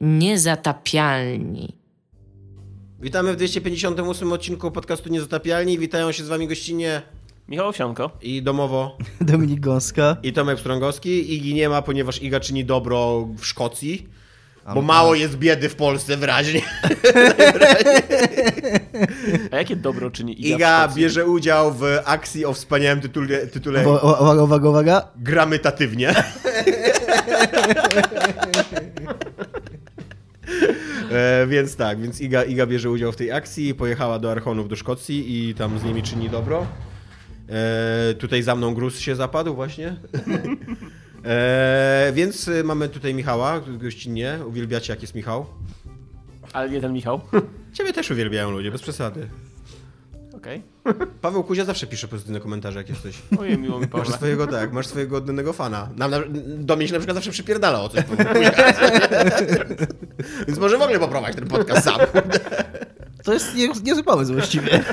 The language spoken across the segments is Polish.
Niezatapialni. Witamy w 258 odcinku podcastu Niezatapialni. Witają się z wami gościnie Michał Owsianko. i domowo Dominik Gąska. i Tomek Strągowski. Igi nie ma, ponieważ Iga czyni dobro w Szkocji. Bo mało jest biedy w Polsce wyraźnie. A jakie dobro czyni Iga, Iga bierze udział w akcji o wspaniałym tytule, tytule Uwa- Uwaga, uwaga, uwaga. Gramytatywnie. E, więc tak, więc Iga, Iga bierze udział w tej akcji, pojechała do Archonów do Szkocji i tam z nimi czyni dobro. E, tutaj za mną gruz się zapadł właśnie. E, więc mamy tutaj Michała, gościnnie. Uwielbiacie jak jest Michał. Ale nie ten Michał. Ciebie też uwielbiają ludzie, bez przesady. Okej. Paweł Kuzia zawsze pisze pozytywne komentarze jak jesteś. Ojej, miło mi Masz Paweł. swojego, tak, masz swojego oddanego fana. Nam, na, do mnie się na przykład zawsze przypierdala o coś. Więc może w ogóle poprowadź ten podcast sam. To jest nie, niezły pomysł właściwie.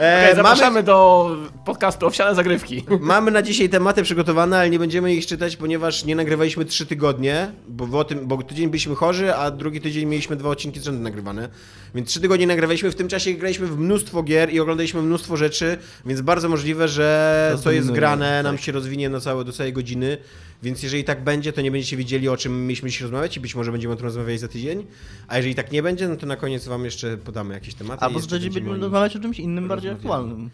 E, Okej, mamy, zapraszamy do podcastu Owsiane Zagrywki. mamy na dzisiaj tematy przygotowane, ale nie będziemy ich czytać, ponieważ nie nagrywaliśmy trzy tygodnie, bo, tym, bo tydzień byliśmy chorzy, a drugi tydzień mieliśmy dwa odcinki z rzędu nagrywane. Więc trzy tygodnie nagrywaliśmy, w tym czasie graliśmy w mnóstwo gier i oglądaliśmy mnóstwo rzeczy, więc bardzo możliwe, że to jest grane, nam tak. się rozwinie na całe, do całej godziny. Więc jeżeli tak będzie, to nie będziecie wiedzieli, o czym mieliśmy dzisiaj rozmawiać i być może będziemy o tym rozmawiać za tydzień. A jeżeli tak nie będzie, no to na koniec wam jeszcze podamy jakieś tematy. Albo zacząć będziemy rozmawiać o czymś innym, bardziej aktualnym.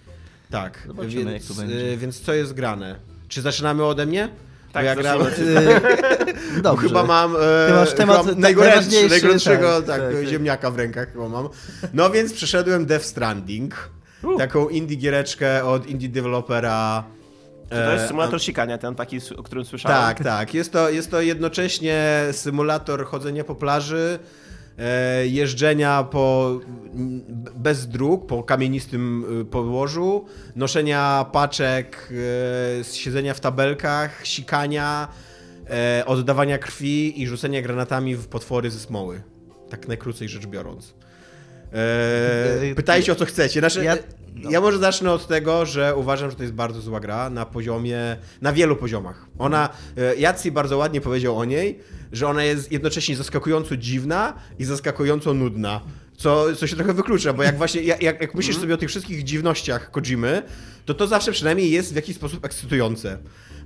Tak, Zobaczymy, więc, jak to będzie. y, więc co jest grane? Czy zaczynamy ode mnie? Tak, ja. Yy, Dobrze. chyba mam e, Ty masz temat chyba najgorętszy, najgorętszego tak, tak, tak, ziemniaka w rękach chyba mam. No więc przeszedłem Death Stranding, U. taką indie giereczkę od indie dewelopera. Czy to jest e, symulator sikania, ten taki, o którym słyszałem? Tak, tak. Jest to, jest to jednocześnie symulator chodzenia po plaży, e, jeżdżenia po, bez dróg, po kamienistym y, podłożu, noszenia paczek, e, siedzenia w tabelkach, sikania, e, oddawania krwi i rzucenia granatami w potwory ze smoły. Tak najkrócej rzecz biorąc. E, E, pytajcie o co chcecie. Znaczy, ja- ja, może zacznę od tego, że uważam, że to jest bardzo zła gra na poziomie, na wielu poziomach. Ona, e, Jacy bardzo ładnie powiedział o niej, że ona jest jednocześnie zaskakująco dziwna i zaskakująco nudna. Co, co się trochę wyklucza, bo jak właśnie, jak, jak myślisz sobie o tych wszystkich dziwnościach Kojimy, to to zawsze przynajmniej jest w jakiś sposób ekscytujące.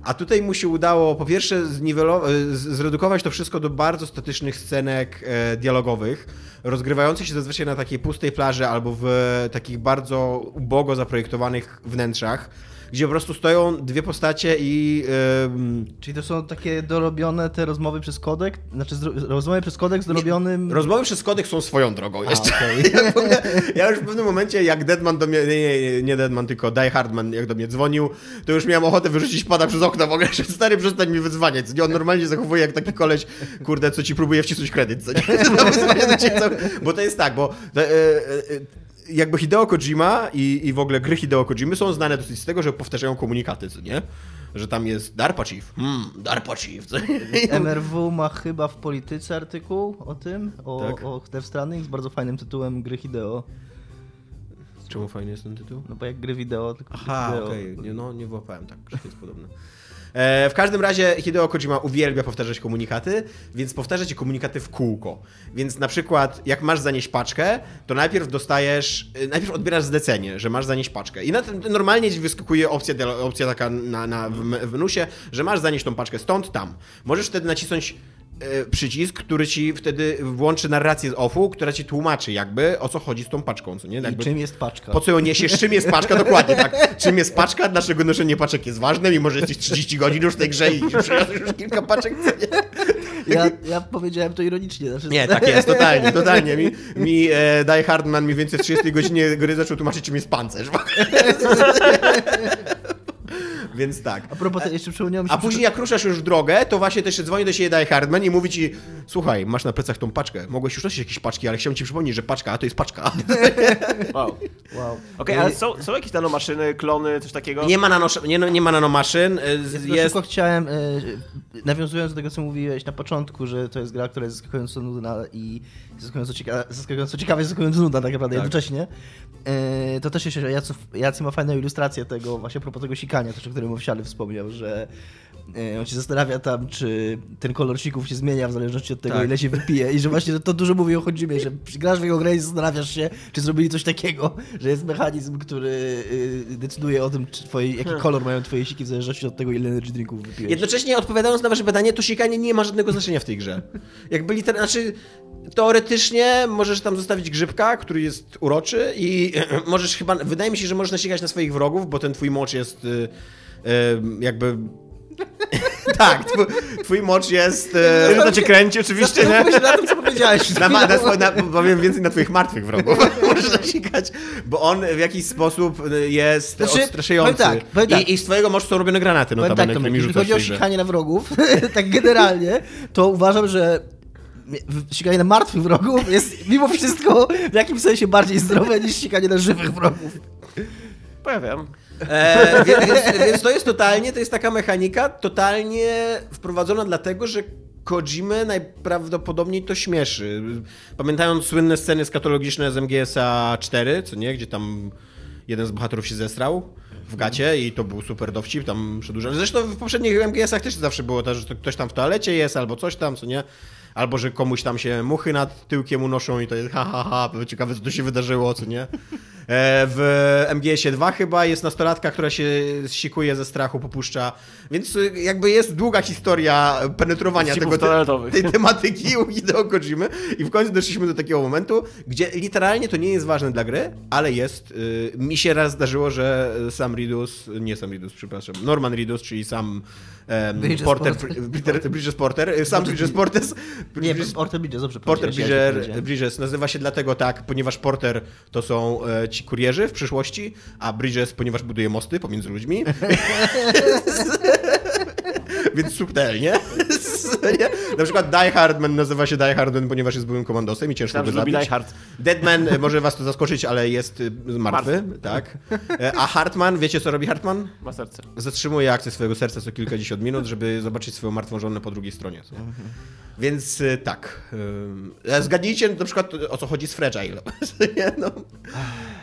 A tutaj mu się udało po pierwsze zredukować to wszystko do bardzo statycznych scenek e, dialogowych, rozgrywających się zazwyczaj na takiej pustej plaży albo w takich bardzo ubogo zaprojektowanych wnętrzach, gdzie po prostu stoją dwie postacie i em, Czyli to są takie dorobione te rozmowy przez kodek? Znaczy rozmowy przez kodek z dorobionym... rozmowy przez kodek są swoją drogą A, jeszcze. okej. Ja, powiem- ja już w pewnym momencie, jak Deadman do mnie, nie, nie, nie Deadman, tylko Die Hardman, jak do mnie dzwonił, to już miałem ochotę wyrzucić pada przez okno w ogóle, że stary, przestań mi wyzwaniać. Nie, on normalnie zachowuje jak taki koleś, kurde, co ci próbuje wcisnąć kredyt, co nie? To wyzwanie do ciebie, co- Bo to jest tak, bo to, e, e, jakby Hideo Kojima i, i w ogóle gry Hideo Kojimy są znane dosyć z tego, że powtarzają komunikaty, co nie? Że tam jest DARPA Chief, hmm, DARPA Chief? MRW ma chyba w polityce artykuł o tym, o, Tak. o Death Stranding z bardzo fajnym tytułem gry wideo. Czemu fajny jest ten tytuł? No bo jak gry wideo, tylko Aha, okej, nie, no nie wyłapałem tak, że to jest podobne. E, w każdym razie Hideo Kojima uwielbia powtarzać komunikaty, więc powtarza ci komunikaty w kółko. Więc na przykład, jak masz zanieść paczkę, to najpierw dostajesz, e, najpierw odbierasz zlecenie, że masz zanieść paczkę. I na tym normalnie wyskakuje opcja, opcja taka na, na, w, w że masz zanieść tą paczkę stąd, tam. Możesz wtedy nacisnąć przycisk, który ci wtedy włączy narrację z offu, która ci tłumaczy jakby, o co chodzi z tą paczką, co nie? I Jakby- czym jest paczka? po co ją niesiesz? Czym jest paczka? Dokładnie tak. Czym jest paczka? Dlaczego noszenie paczek jest ważne? Mimo, że jesteś 30 godzin już w tej grze i przyniosłeś już kilka paczek. Ja, ja powiedziałem to ironicznie. Znaczy, nie, tak jest, totalnie, totalnie. Mi, mi e, Die Hardman mniej więcej w 30 godzinie gry zaczął tłumaczyć, czym jest pancerz. Więc tak. A propos, te, jeszcze przypomniałem się... A później jak ruszasz już w drogę, to właśnie też dzwoni do siebie Die Hardman i mówi ci słuchaj, masz na plecach tą paczkę. Mogłeś już nosić jakieś paczki, ale chciałem ci przypomnieć, że paczka, a to jest paczka. Wow. Wow. Okej, ale są, są jakieś nanomaszyny, klony, coś takiego? Nie ma, nanosz- nie, nie ma nanomaszyn. e, Ja tylko Jest, szybko chciałem, e, nawiązując do tego, co mówiłeś na początku, że to jest gra, która jest zaskakująco nudna i zaskakująco, cieka zaskakująco ciekawa i zaskakująco nudna tak naprawdę Tak. jednocześnie, e, to też jeszcze Jacy, Jacy ma fajną ilustrację tego, właśnie a propos tego sikania, też o którym Owsiany wspomniał, że e, on się zastanawia tam, czy ten kolor sików się zmienia w zależności od tego, Tak. ile się wypije i że właśnie to dużo mówi o Chodzimie, że grasz w jego grę i zastanawiasz się, czy zrobili coś takiego, że jest mechanizm, który y, decyduje o tym, czy twoje, jaki kolor mają twoje siki w zależności od tego, ile energy drinków wypiłeś. Jednocześnie odpowiadając na wasze pytanie, to sikanie nie ma żadnego znaczenia w tej grze. Jak byli ten, znaczy teoretycznie możesz tam zostawić grzybka, który jest uroczy i możesz chyba, wydaje mi się, że możesz nasikać na swoich wrogów, bo ten twój mocz jest y, jakby... tak, twój, twój mocz jest... y, Że to cię kręci oczywiście, nie? Na tym, co powiedziałeś. Na, na, na, powiem więcej na twoich martwych wrogów. Możesz nasikać, bo on w jakiś sposób y, jest Znaczy, odstraszający. powiem tak, powiem tak. I, I z twojego moczu są robione granaty, no tak, którymi jeśli chodzi o sikanie na wrogów, tak generalnie, to uważam, że w- sikanie na martwych wrogów jest mimo wszystko w jakimś sensie bardziej zdrowe niż sikanie na żywych wrogów. Powiem. E, więc, więc, to jest totalnie, to jest taka mechanika totalnie wprowadzona dlatego, że Kojimę najprawdopodobniej to śmieszy. Pamiętając słynne sceny skatologiczne z MGS-a 4, co nie, gdzie tam jeden z bohaterów się zesrał w gacie i to był super dowcip, tam przedłużony. Zresztą w poprzednich MGS-ach też zawsze było to, że to ktoś tam w toalecie jest albo coś tam, co nie. Albo, że komuś tam się muchy nad tyłkiem unoszą i to jest ha, ha, ha, ciekawe co tu się wydarzyło, co nie. E, W MGS-ie 2 chyba jest nastolatka, która się sikuje ze strachu, popuszcza, więc y, jakby jest długa historia penetrowania tego, toaletowych. tej tematyki Hideo Kojimy i w końcu doszliśmy do takiego momentu, gdzie literalnie to nie jest ważne dla gry, ale jest. y, mi się raz zdarzyło, że sam Ridus, nie sam Ridus, przepraszam, Norman Ridus, czyli sam em, Bridges Porter, Porter. Bridges Porter, sam Bridges Porter, Nie, Bridges- Porter Bridges, dobrze Porter powiedziałem. Bridges nazywa się dlatego tak, ponieważ Porter to są e, ci kurierzy w przyszłości, a Bridges, ponieważ buduje mosty pomiędzy ludźmi. Więc subtelnie. Nie? Na przykład Die Hardman nazywa się Die Hardman, ponieważ jest byłym komandosem i ciężko go zabić. Die Hard. Deadman e, może was to zaskoczyć, ale jest y, martwy, tak. E, A Hartman, wiecie co robi Hartman? Ma serce. Zatrzymuje akcję swojego serca co kilkadziesiąt minut, żeby zobaczyć swoją martwą żonę po drugiej stronie. Nie? Więc tak. Zgadnijcie na przykład o co chodzi z Fragile. No.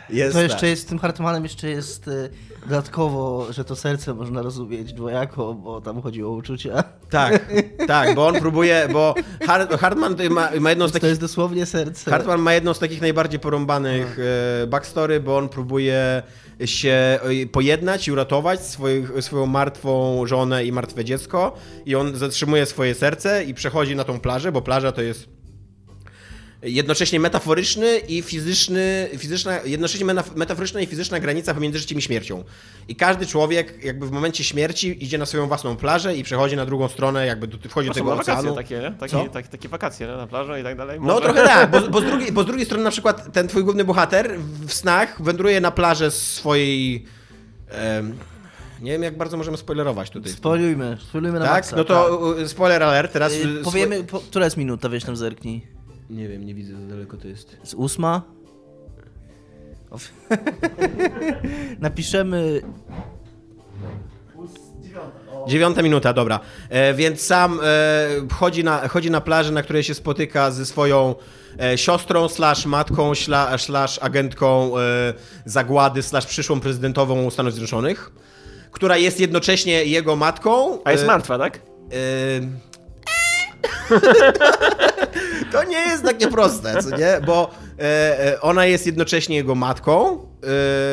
Jest To jeszcze tak. jest, z tym Hartmanem jeszcze jest y, dodatkowo, że to serce można rozumieć dwojako, bo tam chodzi o uczucia. Tak, tak, bo on próbuje, bo Hart, Hartman ma, ma jedną z To takich jest dosłownie serce. Hartman ma jedną z takich najbardziej porąbanych e, backstory, bo on próbuje się e, pojednać i uratować swoich, swoją martwą żonę i martwe dziecko i on zatrzymuje swoje serce i przechodzi na tą plażę, bo plaża to jest jednocześnie metaforyczny i fizyczny, fizyczna, jednocześnie metaforyczna i fizyczna granica pomiędzy życiem i śmiercią. I każdy człowiek jakby w momencie śmierci idzie na swoją własną plażę i przechodzi na drugą stronę, jakby do, wchodzi do To są tego wakacje oceanu. takie? Takie, takie, takie wakacje nie? na plaży i tak dalej. No Może- trochę tak, bo, bo, z drugiej, bo z drugiej strony na przykład ten twój główny bohater w snach wędruje na plażę swojej... em, nie wiem jak bardzo możemy spoilerować tutaj. Spoilujmy, spoilujmy na tak? maksa. No to y, spoiler alert, teraz... tak. y, Y, Powiemy, po, która jest minuta, weź tam zerknij. Nie wiem, nie widzę, za daleko to jest. Z ósma? Napiszemy... Dziewiąta minuta, dobra. E, więc sam e, chodzi, na, chodzi na plażę, na której się spotyka ze swoją e, siostrą, slash matką, śla, slash agentką e, zagłady, slash przyszłą prezydentową Stanów Zjednoczonych, która jest jednocześnie jego matką. A jest e, martwa, tak? To nie jest takie proste, co nie? Bo e, e, ona jest jednocześnie jego matką.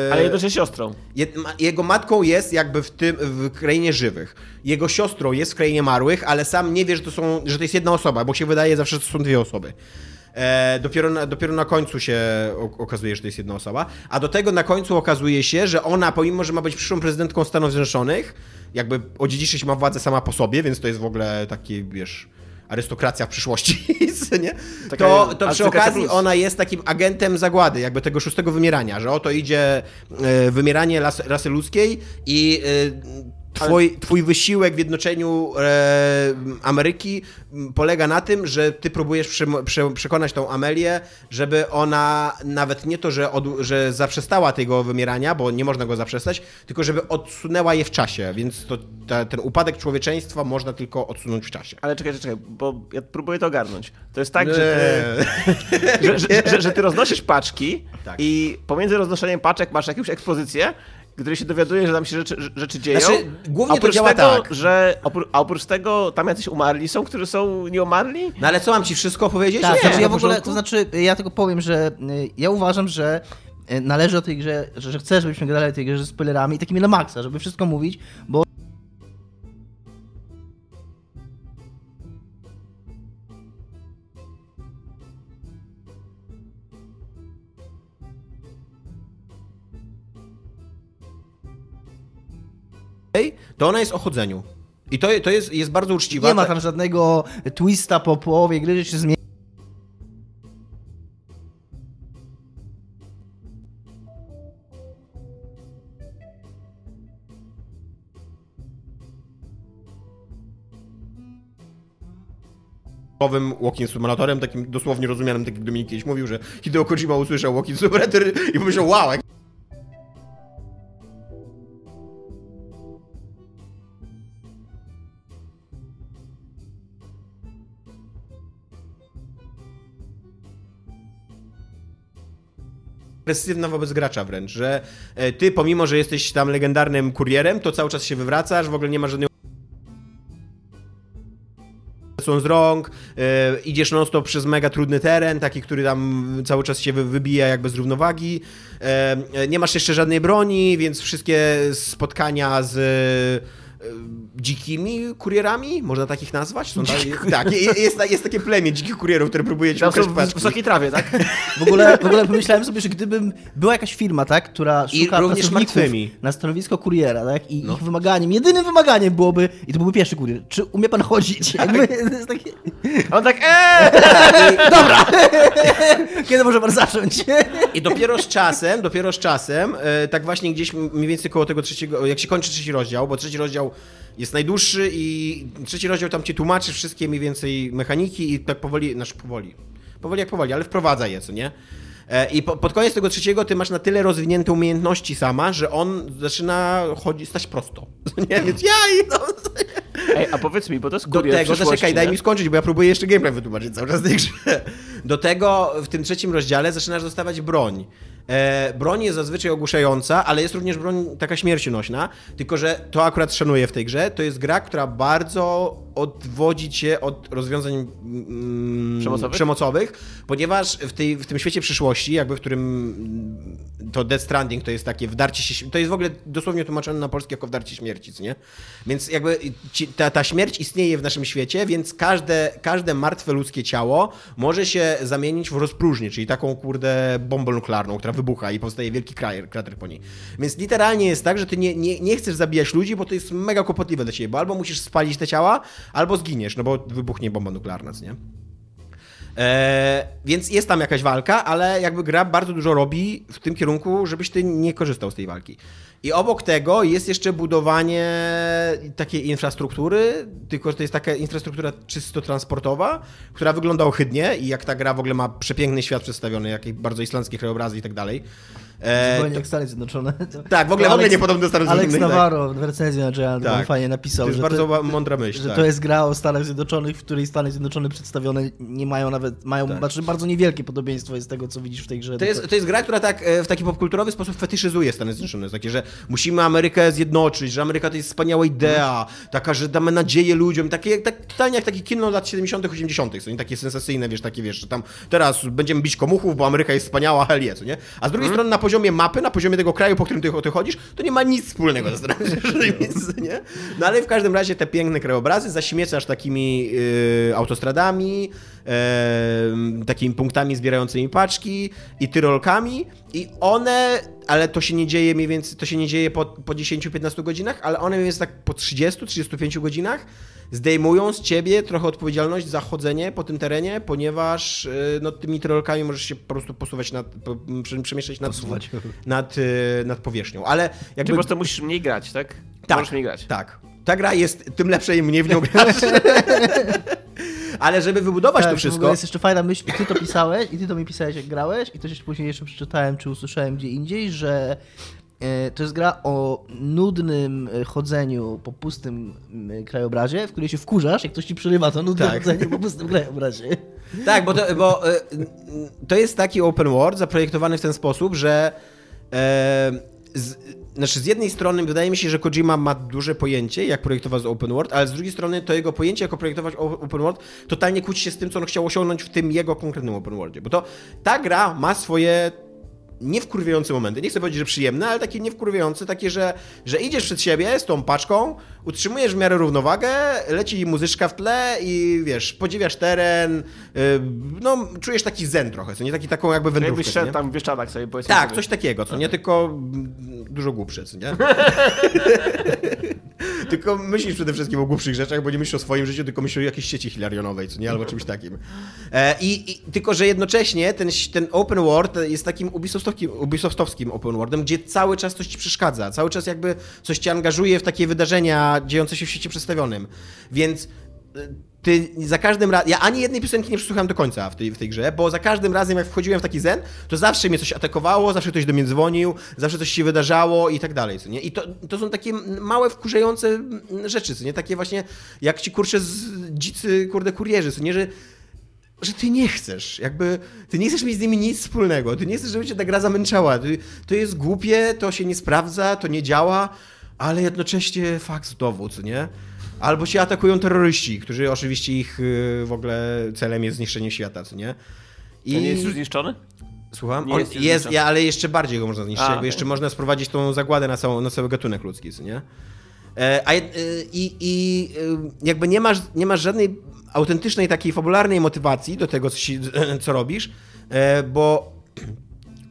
e, Ale jednocześnie siostrą. Jed, ma, jego matką jest jakby w tym w krainie żywych. Jego siostrą jest w krainie marłych, ale sam nie wie, że to, są, że to jest jedna osoba, bo się wydaje zawsze, że to są dwie osoby. E, dopiero, na, dopiero na końcu się okazuje, że to jest jedna osoba. A do tego na końcu okazuje się, że ona, pomimo, że ma być przyszłą prezydentką Stanów Zjednoczonych, jakby odziedziczyć ma władzę sama po sobie, więc to jest w ogóle taki, wiesz, arystokracja w przyszłości, nie? Taka To, to przy okazji plus. ona jest takim agentem zagłady, jakby tego szóstego wymierania, że oto idzie e, wymieranie rasy ludzkiej i twój, twój wysiłek w jednoczeniu e, Ameryki polega na tym, że ty próbujesz przy, przy, przekonać tą Amelię, żeby ona nawet nie to, że, od, że zaprzestała tego wymierania, bo nie można go zaprzestać, tylko żeby odsunęła je w czasie, więc to, ta, ten upadek człowieczeństwa można tylko odsunąć w czasie. Ale czekaj, czekaj, bo ja próbuję to ogarnąć. To jest tak, że ty, że, że, że, że ty roznosisz paczki Tak. i pomiędzy roznoszeniem paczek masz jakąś ekspozycję gdy się dowiaduje, że tam się rzeczy, rzeczy dzieją. Znaczy, głównie a oprócz to działa tego, tak. Że, a oprócz tego tam jacyś umarli są, którzy są nieumarli? No ale co, mam ci wszystko powiedzieć? Tak, Nie, znaczy ja w ogóle, to znaczy ja tylko powiem, że y, ja uważam, że y, należy o tej grze, że, że chcę, żebyśmy grali o tej grze z spoilerami i takimi na maksa, żeby wszystko mówić, bo to ona jest o chodzeniu. I to, to jest, jest bardzo uczciwa. nie ma tam żadnego twista po połowie gry, że się zmieni. nowym walking simulatorem, takim dosłownie rozumianym, tak jak Dominik kiedyś mówił, że Hideo Kojima usłyszał walking simulator i pomyślał, wow, jak agresywna wobec gracza wręcz, że e, ty pomimo, że jesteś tam legendarnym kurierem, to cały czas się wywracasz, w ogóle nie ma żadnej są z rąk, e, idziesz non stop przez mega trudny teren, taki, który tam cały czas się wy- wybija jakby z równowagi. E, nie masz jeszcze żadnej broni, więc wszystkie spotkania z dzikimi kurierami, można takich nazwać? Są tak, tak je- jest, jest takie plemię dzikich kurierów, które próbuje ci ukraść w wysokiej trawie, tak? W ogóle, w ogóle pomyślałem sobie, że gdybym była jakaś firma, tak, która I szuka również pracowników martwymi. na stanowisko kuriera, tak, i No. ich wymaganiem, jedynym wymaganiem byłoby, i to byłby pierwszy kurier, czy umie pan chodzić? Jakby, to jest takie, A on tak, eee! dobra, kiedy może pan zacząć? I dopiero z czasem, dopiero z czasem, e, tak właśnie gdzieś mniej więcej koło tego trzeciego, jak się kończy trzeci rozdział, bo trzeci rozdział jest najdłuższy i trzeci rozdział tam ci tłumaczy wszystkie mniej więcej mechaniki i tak powoli, znaczy powoli, powoli jak powoli, ale wprowadza je, co nie? E, I po, pod koniec tego trzeciego ty masz na tyle rozwinięte umiejętności sama, że on zaczyna chodzić, stać prosto. Nie, więc ja no, Ej, a powiedz mi, bo to jest do tego, zaczekaj, daj mi skończyć, bo ja próbuję jeszcze gameplay wytłumaczyć cały czas w tej grze. Do tego w tym trzecim rozdziale zaczynasz dostawać broń. E, broń jest zazwyczaj ogłuszająca, ale jest również broń taka śmiercionośna, tylko że to akurat szanuję w tej grze. To jest gra, która bardzo odwodzi cię od rozwiązań mm, Przemocowych? przemocowych, ponieważ w, tej, w tym świecie przyszłości, jakby w którym mm, to Death Stranding to jest takie wdarcie się, to jest w ogóle dosłownie tłumaczone na polski jako wdarcie śmierci, nie? Więc jakby ci, ta, ta śmierć istnieje w naszym świecie, więc każde, każde martwe ludzkie ciało może się zamienić w rozpróżnię, czyli taką kurde bombę nuklearną, która wybucha i powstaje wielki krater, krater po niej. Więc literalnie jest tak, że ty nie, nie, nie chcesz zabijać ludzi, bo to jest mega kłopotliwe dla ciebie, bo albo musisz spalić te ciała, albo zginiesz, no bo wybuchnie bomba nuklearna, co nie? E, więc jest tam jakaś walka, ale jakby gra bardzo dużo robi w tym kierunku, żebyś ty nie korzystał z tej walki. I obok tego jest jeszcze budowanie takiej infrastruktury, tylko że to jest taka infrastruktura czysto transportowa, która wygląda ohydnie i jak ta gra w ogóle ma przepiękny świat przedstawiony, jakieś bardzo islandzkie krajobrazy i tak dalej. E, Zupełnie jak Stany Zjednoczone. To- tak, w ogóle, to w ogóle Alex- nie podobny do Stanów Alex Zjednoczonych. tak. Navarro w recenzji na Giant Tak. fajnie napisał, To jest że, bardzo to, mądra myśl. że tak. to jest gra o Stanach Zjednoczonych, w której Stany Zjednoczone przedstawione nie mają nawet, mają Tak. znaczy bardzo niewielkie podobieństwo jest tego, co widzisz w tej grze. To jest, to jest gra, która tak e, w taki popkulturowy sposób fetyszyzuje Stany Zjednoczone. Takie, że musimy Amerykę zjednoczyć, że Ameryka to jest wspaniała idea, taka, że damy nadzieję ludziom. Takie, tak, totalnie jak takie kino lat 70., 80., co nie takie sensacyjne, wiesz, takie wiesz, że tam teraz będziemy bić komuchów, bo Ameryka jest wspaniała, hell yeah, co nie? A z drugiej strony na poziomie mapy, na poziomie tego kraju, po którym ty, ty chodzisz, to nie ma nic wspólnego ze Zjednoczonymi, co nie? No ale w każdym razie te piękne krajobrazy zaśmiecasz takimi y, autostradami, takimi punktami zbierającymi paczki i tyrolkami i one, ale to się nie dzieje mniej więcej, to się nie dzieje po, po 10-15 godzinach, ale one mniej więcej tak po 30-35 godzinach zdejmują z ciebie trochę odpowiedzialność za chodzenie po tym terenie, ponieważ y, no, tymi tyrolkami możesz się po prostu posuwać nad, po, przemieszczać nad, Posuwać. nad, y, nad powierzchnią, ale Ty jakby... po prostu musisz mniej grać, tak? Tak, Możesz mniej grać. tak. Ta gra jest, tym lepsze im mniej w nią grasz. Ale żeby wybudować Tak, to wszystko... ogóle jest jeszcze fajna myśl, ty to pisałeś i ty to mi pisałeś jak grałeś i to się później jeszcze przeczytałem, czy usłyszałem gdzie indziej, że e, to jest gra o nudnym e, chodzeniu po pustym krajobrazie, w której się wkurzasz, jak ktoś ci przerywa to nudne Tak. chodzenie po pustym krajobrazie. Tak, bo, to, bo e, to jest taki open world zaprojektowany w ten sposób, że z, znaczy z jednej strony wydaje mi się, że Kojima ma duże pojęcie, jak projektować open world, ale z drugiej strony to jego pojęcie, jak projektować open world, totalnie kłóci się z tym, co on chciał osiągnąć w tym jego konkretnym open worldzie. Bo to ta gra ma swoje niewkurwiające momenty. Nie chcę powiedzieć, że przyjemne, ale takie niewkurwiające, takie, że, że idziesz przed siebie z tą paczką, utrzymujesz w miarę równowagę, leci muzyczka w tle i wiesz, podziwiasz teren, yy, no czujesz taki zen trochę, co nie taki taką jakby wędrówkę. Jakbyś szedł tam w Bieszczadach sobie powiedzmy. Tak, sobie. coś takiego, co nie tylko dużo głupsze, co nie? tylko myślisz przede wszystkim o głupszych rzeczach, bo nie myślisz o swoim życiu, tylko myślisz o jakiejś sieci hilarionowej, co nie? Albo czymś takim. E, i, i, tylko, że jednocześnie ten, ten open world jest takim ubisoftowskim, ubisoftowskim open worldem, gdzie cały czas coś ci przeszkadza, cały czas jakby coś cię angażuje w takie wydarzenia dziejące się w świecie przedstawionym. Więc e, ty za każdym razem. Ja ani jednej piosenki nie przesłuchałem do końca w tej, w tej grze, bo za każdym razem, jak wchodziłem w taki zen, to zawsze mnie coś atakowało, zawsze ktoś do mnie dzwonił, zawsze coś się wydarzało i tak dalej. Nie? I to, to są takie małe, wkurzające rzeczy, nie? Takie właśnie, jak ci kurczę z dzicy, kurde, kurierzy, nie? Że że ty nie chcesz, jakby, ty nie chcesz mieć z nimi nic wspólnego, ty nie chcesz, żeby cię ta gra zamęczała, ty, to jest głupie, to się nie sprawdza, to nie działa, ale jednocześnie fakt dowód, nie? Albo cię atakują terroryści, którzy oczywiście ich y, w ogóle celem jest zniszczenie świata, co nie? I... nie jest już zniszczony? Słucham? Nie On jest jest, zniszczony. ale jeszcze bardziej go można zniszczyć, A, jakby jeszcze można sprowadzić tą zagładę na, całą, na cały gatunek ludzki, co nie? E, a, y, i, I y, jakby nie masz, nie masz żadnej autentycznej takiej fabularnej motywacji do tego, co, ci, co robisz, e, bo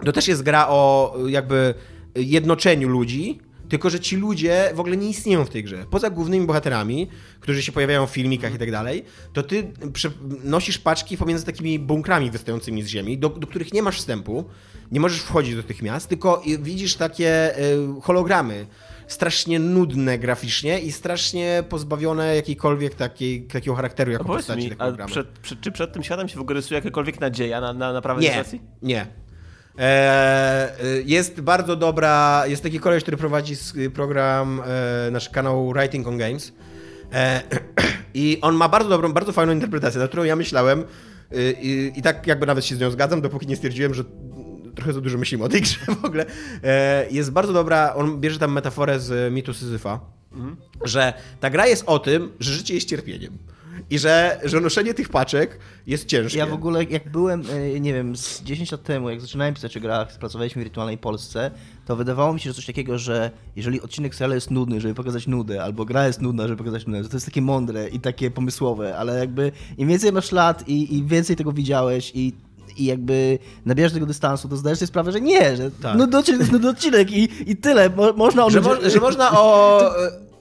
to też jest gra o jakby jednoczeniu ludzi, tylko że ci ludzie w ogóle nie istnieją w tej grze. Poza głównymi bohaterami, którzy się pojawiają w filmikach i tak dalej, to ty nosisz paczki pomiędzy takimi bunkrami wystającymi z ziemi, do, do których nie masz wstępu, nie możesz wchodzić do tych miast, tylko widzisz takie y, hologramy, strasznie nudne graficznie i strasznie pozbawione jakiejkolwiek takiej, takiego charakteru jako powiedz postaci mi, a przed, przed, czy przed tym światem się w ogóle rysuje jakakolwiek nadzieja na, na naprawę Nie, sytuacji? nie. Eee, jest bardzo dobra, jest taki koleś, który prowadzi s- program, e, nasz kanał Writing on Games e, i on ma bardzo dobrą, bardzo fajną interpretację, na którą ja myślałem y, i, i tak jakby nawet się z nią zgadzam, dopóki nie stwierdziłem, że trochę za dużo myślimy o tej grze w ogóle. E, jest bardzo dobra, on bierze tam metaforę z mitu Syzyfa, że ta gra jest o tym, że życie jest cierpieniem. I że, że noszenie tych paczek jest ciężkie. Ja w ogóle, jak byłem, e, nie wiem, z 10 lat temu, jak zaczynałem pisać o grach, pracowaliśmy w Wirtualnej Polsce, to wydawało mi się, że coś takiego, że jeżeli odcinek serialu jest nudny, żeby pokazać nudę, albo gra jest nudna, żeby pokazać nudę, to to jest takie mądre i takie pomysłowe, ale jakby im więcej masz lat i, i więcej tego widziałeś i i jakby nabierasz tego dystansu, to zdajesz sobie sprawę, że nie, że Tak. nudny odcinek nudny odcinek i, i tyle. Mo, można o że, mo- że można o,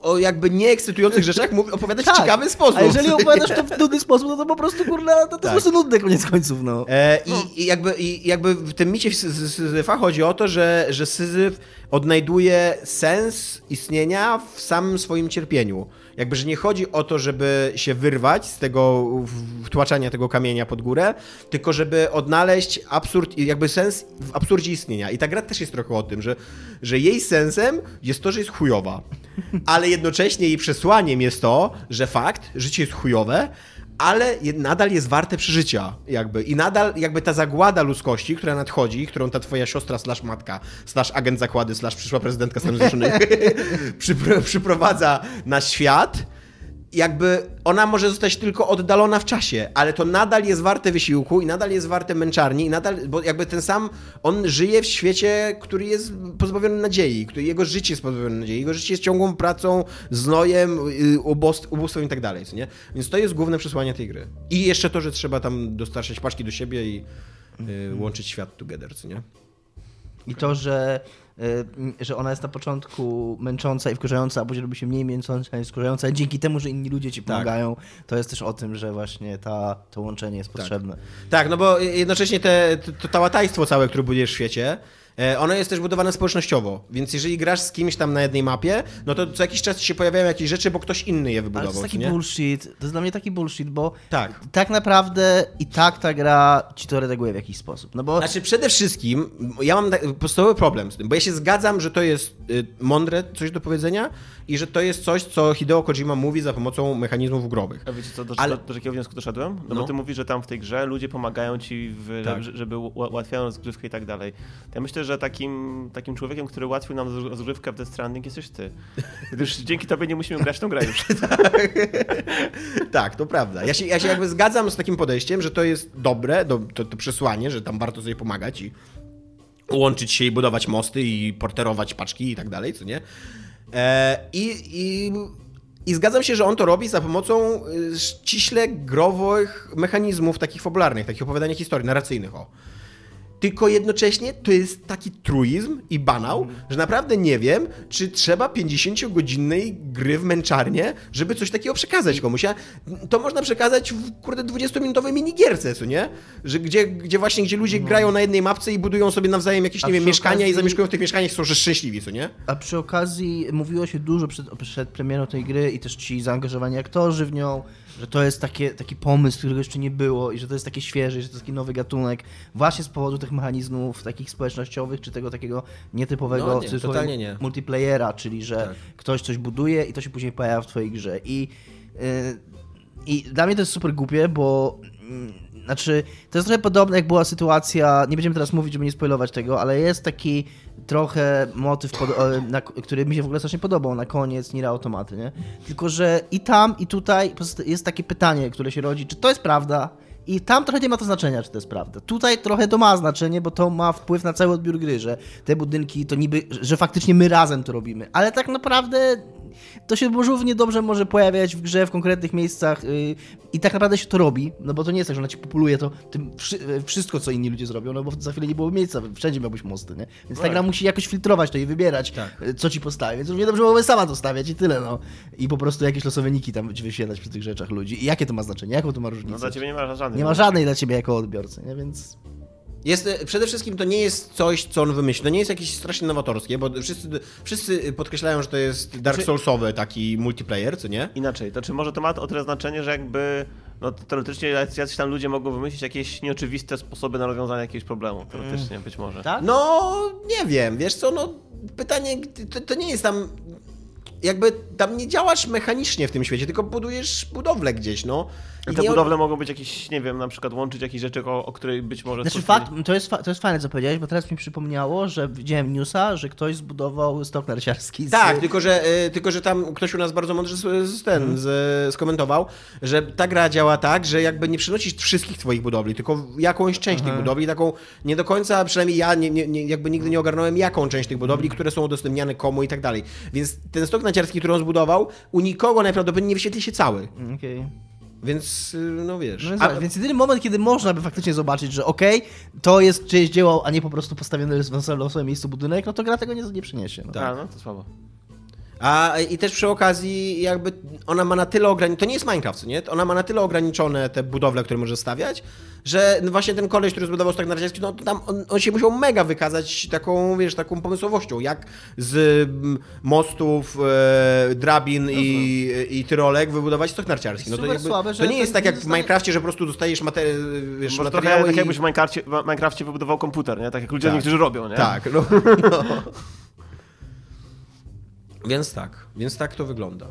o jakby nieekscytujących rzeczach mów- opowiadać w ciekawy sposób. Tak. A jeżeli opowiadasz to w nudny sposób, no to po prostu, kurna, to, to jest po prostu nudne koniec końców, no. E, i, i, jakby, I jakby w tym micie Sy- Sy- Syzyfa chodzi o to, że, że Syzyf odnajduje sens istnienia w samym swoim cierpieniu. Jakby, że nie chodzi o to, żeby się wyrwać z tego wtłaczania tego kamienia pod górę, tylko żeby odnaleźć absurd, jakby sens w absurdzie istnienia. I ta gra też jest trochę o tym, że, że jej sensem jest to, że jest chujowa. Ale jednocześnie jej przesłaniem jest to, że fakt, życie jest chujowe, ale nadal jest warte przeżycia, jakby. I nadal jakby ta zagłada ludzkości, która nadchodzi, którą ta twoja siostra slash matka, slash agent zakłady, slash przyszła prezydentka Stanów Zjednoczonych przypro, przyprowadza na świat, jakby ona może zostać tylko oddalona w czasie, ale to nadal jest warte wysiłku i nadal jest warte męczarni i nadal, bo jakby ten sam, on żyje w świecie, który jest pozbawiony nadziei, który, jego życie jest pozbawione nadziei, jego życie jest ciągłą pracą, znojem, y, ubóst- ubóstwem i tak dalej, nie? Więc to jest główne przesłanie tej gry. I jeszcze to, że trzeba tam dostarczać paczki do siebie i y, łączyć świat together, co nie? I to, że, że ona jest na początku męcząca i wkurzająca, a później robi się mniej męcząca i wkurzająca, dzięki temu, że inni ludzie ci pomagają, to jest też o tym, że właśnie ta, to łączenie jest potrzebne. Tak, no bo jednocześnie te, to, to, to łatajstwo całe, które budujesz w świecie, ono jest też budowane społecznościowo, więc jeżeli grasz z kimś tam na jednej mapie, no to co jakiś czas się pojawiają jakieś rzeczy, bo ktoś inny je Ale to wybudował, jest taki nie? bullshit, to jest dla mnie taki bullshit, bo Tak. tak naprawdę i tak ta gra ci to redaguje w jakiś sposób. No bo Znaczy przede wszystkim, ja mam tak- podstawowy problem z tym, bo ja się zgadzam, że to jest y, mądre coś do powiedzenia i że to jest coś, co Hideo Kojima mówi za pomocą mechanizmów growych. A wiecie co, do, Ale- do, do jakiego wniosku doszedłem? No, No. bo ty mówisz, że tam w tej grze ludzie pomagają ci, w, Tak. żeby, ułatwiają rozgrywkę i tak dalej. Ja myślę, że że takim, takim człowiekiem, który ułatwił nam rozgrywkę w Death Stranding jesteś ty. Gdyż dzięki tobie nie musimy grać w tą grę już. Tak, to prawda. Ja się, ja się jakby zgadzam z takim podejściem, że to jest dobre, do, to, to przesłanie, że tam warto sobie pomagać i łączyć się i budować mosty i porterować paczki i tak dalej, co nie? E, i, i, I zgadzam się, że on to robi za pomocą y, ściśle growych mechanizmów takich fabularnych, takich opowiadania historii, narracyjnych, o. Tylko jednocześnie to jest taki truizm i banał, że naprawdę nie wiem, czy trzeba 50-godzinnej gry w męczarnię, żeby coś takiego przekazać komuś. Ja, to można przekazać w kurde 20-minutowej minigierce, co nie? Że gdzie, gdzie właśnie, gdzie ludzie grają na jednej mapce i budują sobie nawzajem jakieś, A nie wiem, mieszkania i okazji- zamieszkują w tych mieszkaniach i są że szczęśliwi, co nie? A przy okazji mówiło się dużo przed, przed premierą tej gry i też ci zaangażowani aktorzy w nią, że to jest takie, taki pomysł, którego jeszcze nie było i że to jest takie świeże, i że to jest taki nowy gatunek właśnie z powodu tych mechanizmów takich społecznościowych, czy tego takiego nietypowego No nie, totalnie nie. multiplayera, czyli że Tak. ktoś coś buduje i to się później pojawia w twojej grze. I, yy, i dla mnie to jest super głupie, bo mm, znaczy, to jest trochę podobne jak była sytuacja, nie będziemy teraz mówić, żeby nie spoilować tego, ale jest taki trochę motyw, na, który mi się w ogóle strasznie podobał na koniec Nira Automaty, nie? Tylko, że i tam, i tutaj jest takie pytanie, które się rodzi, czy to jest prawda? I tam trochę nie ma to znaczenia, czy to jest prawda. Tutaj trochę to ma znaczenie, bo to ma wpływ na cały odbiór gry, że te budynki to niby, że faktycznie my razem to robimy. Ale tak naprawdę to się równie dobrze może pojawiać w grze w konkretnych miejscach yy, i tak naprawdę się to robi, no bo to nie jest tak, że ona ci populuje to tym yy, wszystko, co inni ludzie zrobią, no bo za chwilę nie było miejsca, wszędzie miałbyś mosty, nie? Więc ta Tak. gra musi jakoś filtrować to i wybierać, Tak. yy, co ci postawi, więc równie dobrze mogłaby sama to stawiać i tyle, no. I po prostu jakieś losowe niki tam wyświetlać przy tych rzeczach ludzi. I jakie to ma znaczenie, jaką to ma różnicę? No dla ciebie nie ma żadnej. nie ma żadnej dla ciebie jako odbiorcy, nie? Więc... Jest, przede wszystkim to nie jest coś, co on wymyślił. To nie jest jakieś strasznie nowatorskie, bo wszyscy, wszyscy podkreślają, że to jest Dark Czy- Soulsowy taki multiplayer, co nie? Inaczej, to czy może to ma o tyle znaczenie, że jakby no teoretycznie jacyś jacyś tam ludzie mogą wymyślić jakieś nieoczywiste sposoby na rozwiązanie jakiegoś problemu. Teoretycznie, być może. Tak? No, nie wiem, wiesz co, no pytanie, to, to nie jest tam, jakby tam nie działasz mechanicznie w tym świecie, tylko budujesz budowlę gdzieś, no. I te budowle mogą być jakieś, nie wiem, na przykład łączyć jakieś rzeczy, o, o której być może... Znaczy fakt, to jest, to jest fajne, co powiedziałeś, bo teraz mi przypomniało, że widziałem newsa, że ktoś zbudował stok narciarski z... Tak, tylko że, y, tylko że tam ktoś u nas bardzo mądrze z, ten, z, skomentował, że ta gra działa tak, że jakby nie przynosisz wszystkich twoich budowli, tylko jakąś część tych budowli, taką nie do końca, przynajmniej ja nie, nie, nie, jakby nigdy nie ogarnąłem, jaką część tych budowli, które są udostępniane komu i tak dalej. Więc ten stok naciarski, który on zbudował, u nikogo najprawdopodobniej nie wyświetli się cały. Okej. Więc, y, no wiesz. No więc, A- tak, więc jedyny moment, kiedy można by faktycznie zobaczyć, że okej, to jest czyjeś dzieło, a nie po prostu postawiony w losowym miejscu budynek, no to gra tego nie, nie przyniesie. No. Tak. No to słabo. A i też przy okazji jakby ona ma na tyle ograniczone, to nie jest Minecraft, nie? Ona ma na tyle ograniczone te budowle, które może stawiać, że właśnie ten koleś, który zbudował stak narciarski, no to tam on, on się musiał mega wykazać taką, wiesz, taką pomysłowością, jak z mm, mostów, e, drabin i, i tyrolek wybudować stok narciarski. No to, jakby, słabe, to nie jest tak jak w Minecrafcie, że po prostu dostajesz materi- wiesz, Może trochę materiały tak i... jakbyś w Minecrafcie wybudował komputer, nie? Tak jak ludzie Tak. niektórzy robią, nie? Tak, no. Więc tak, więc tak to wygląda.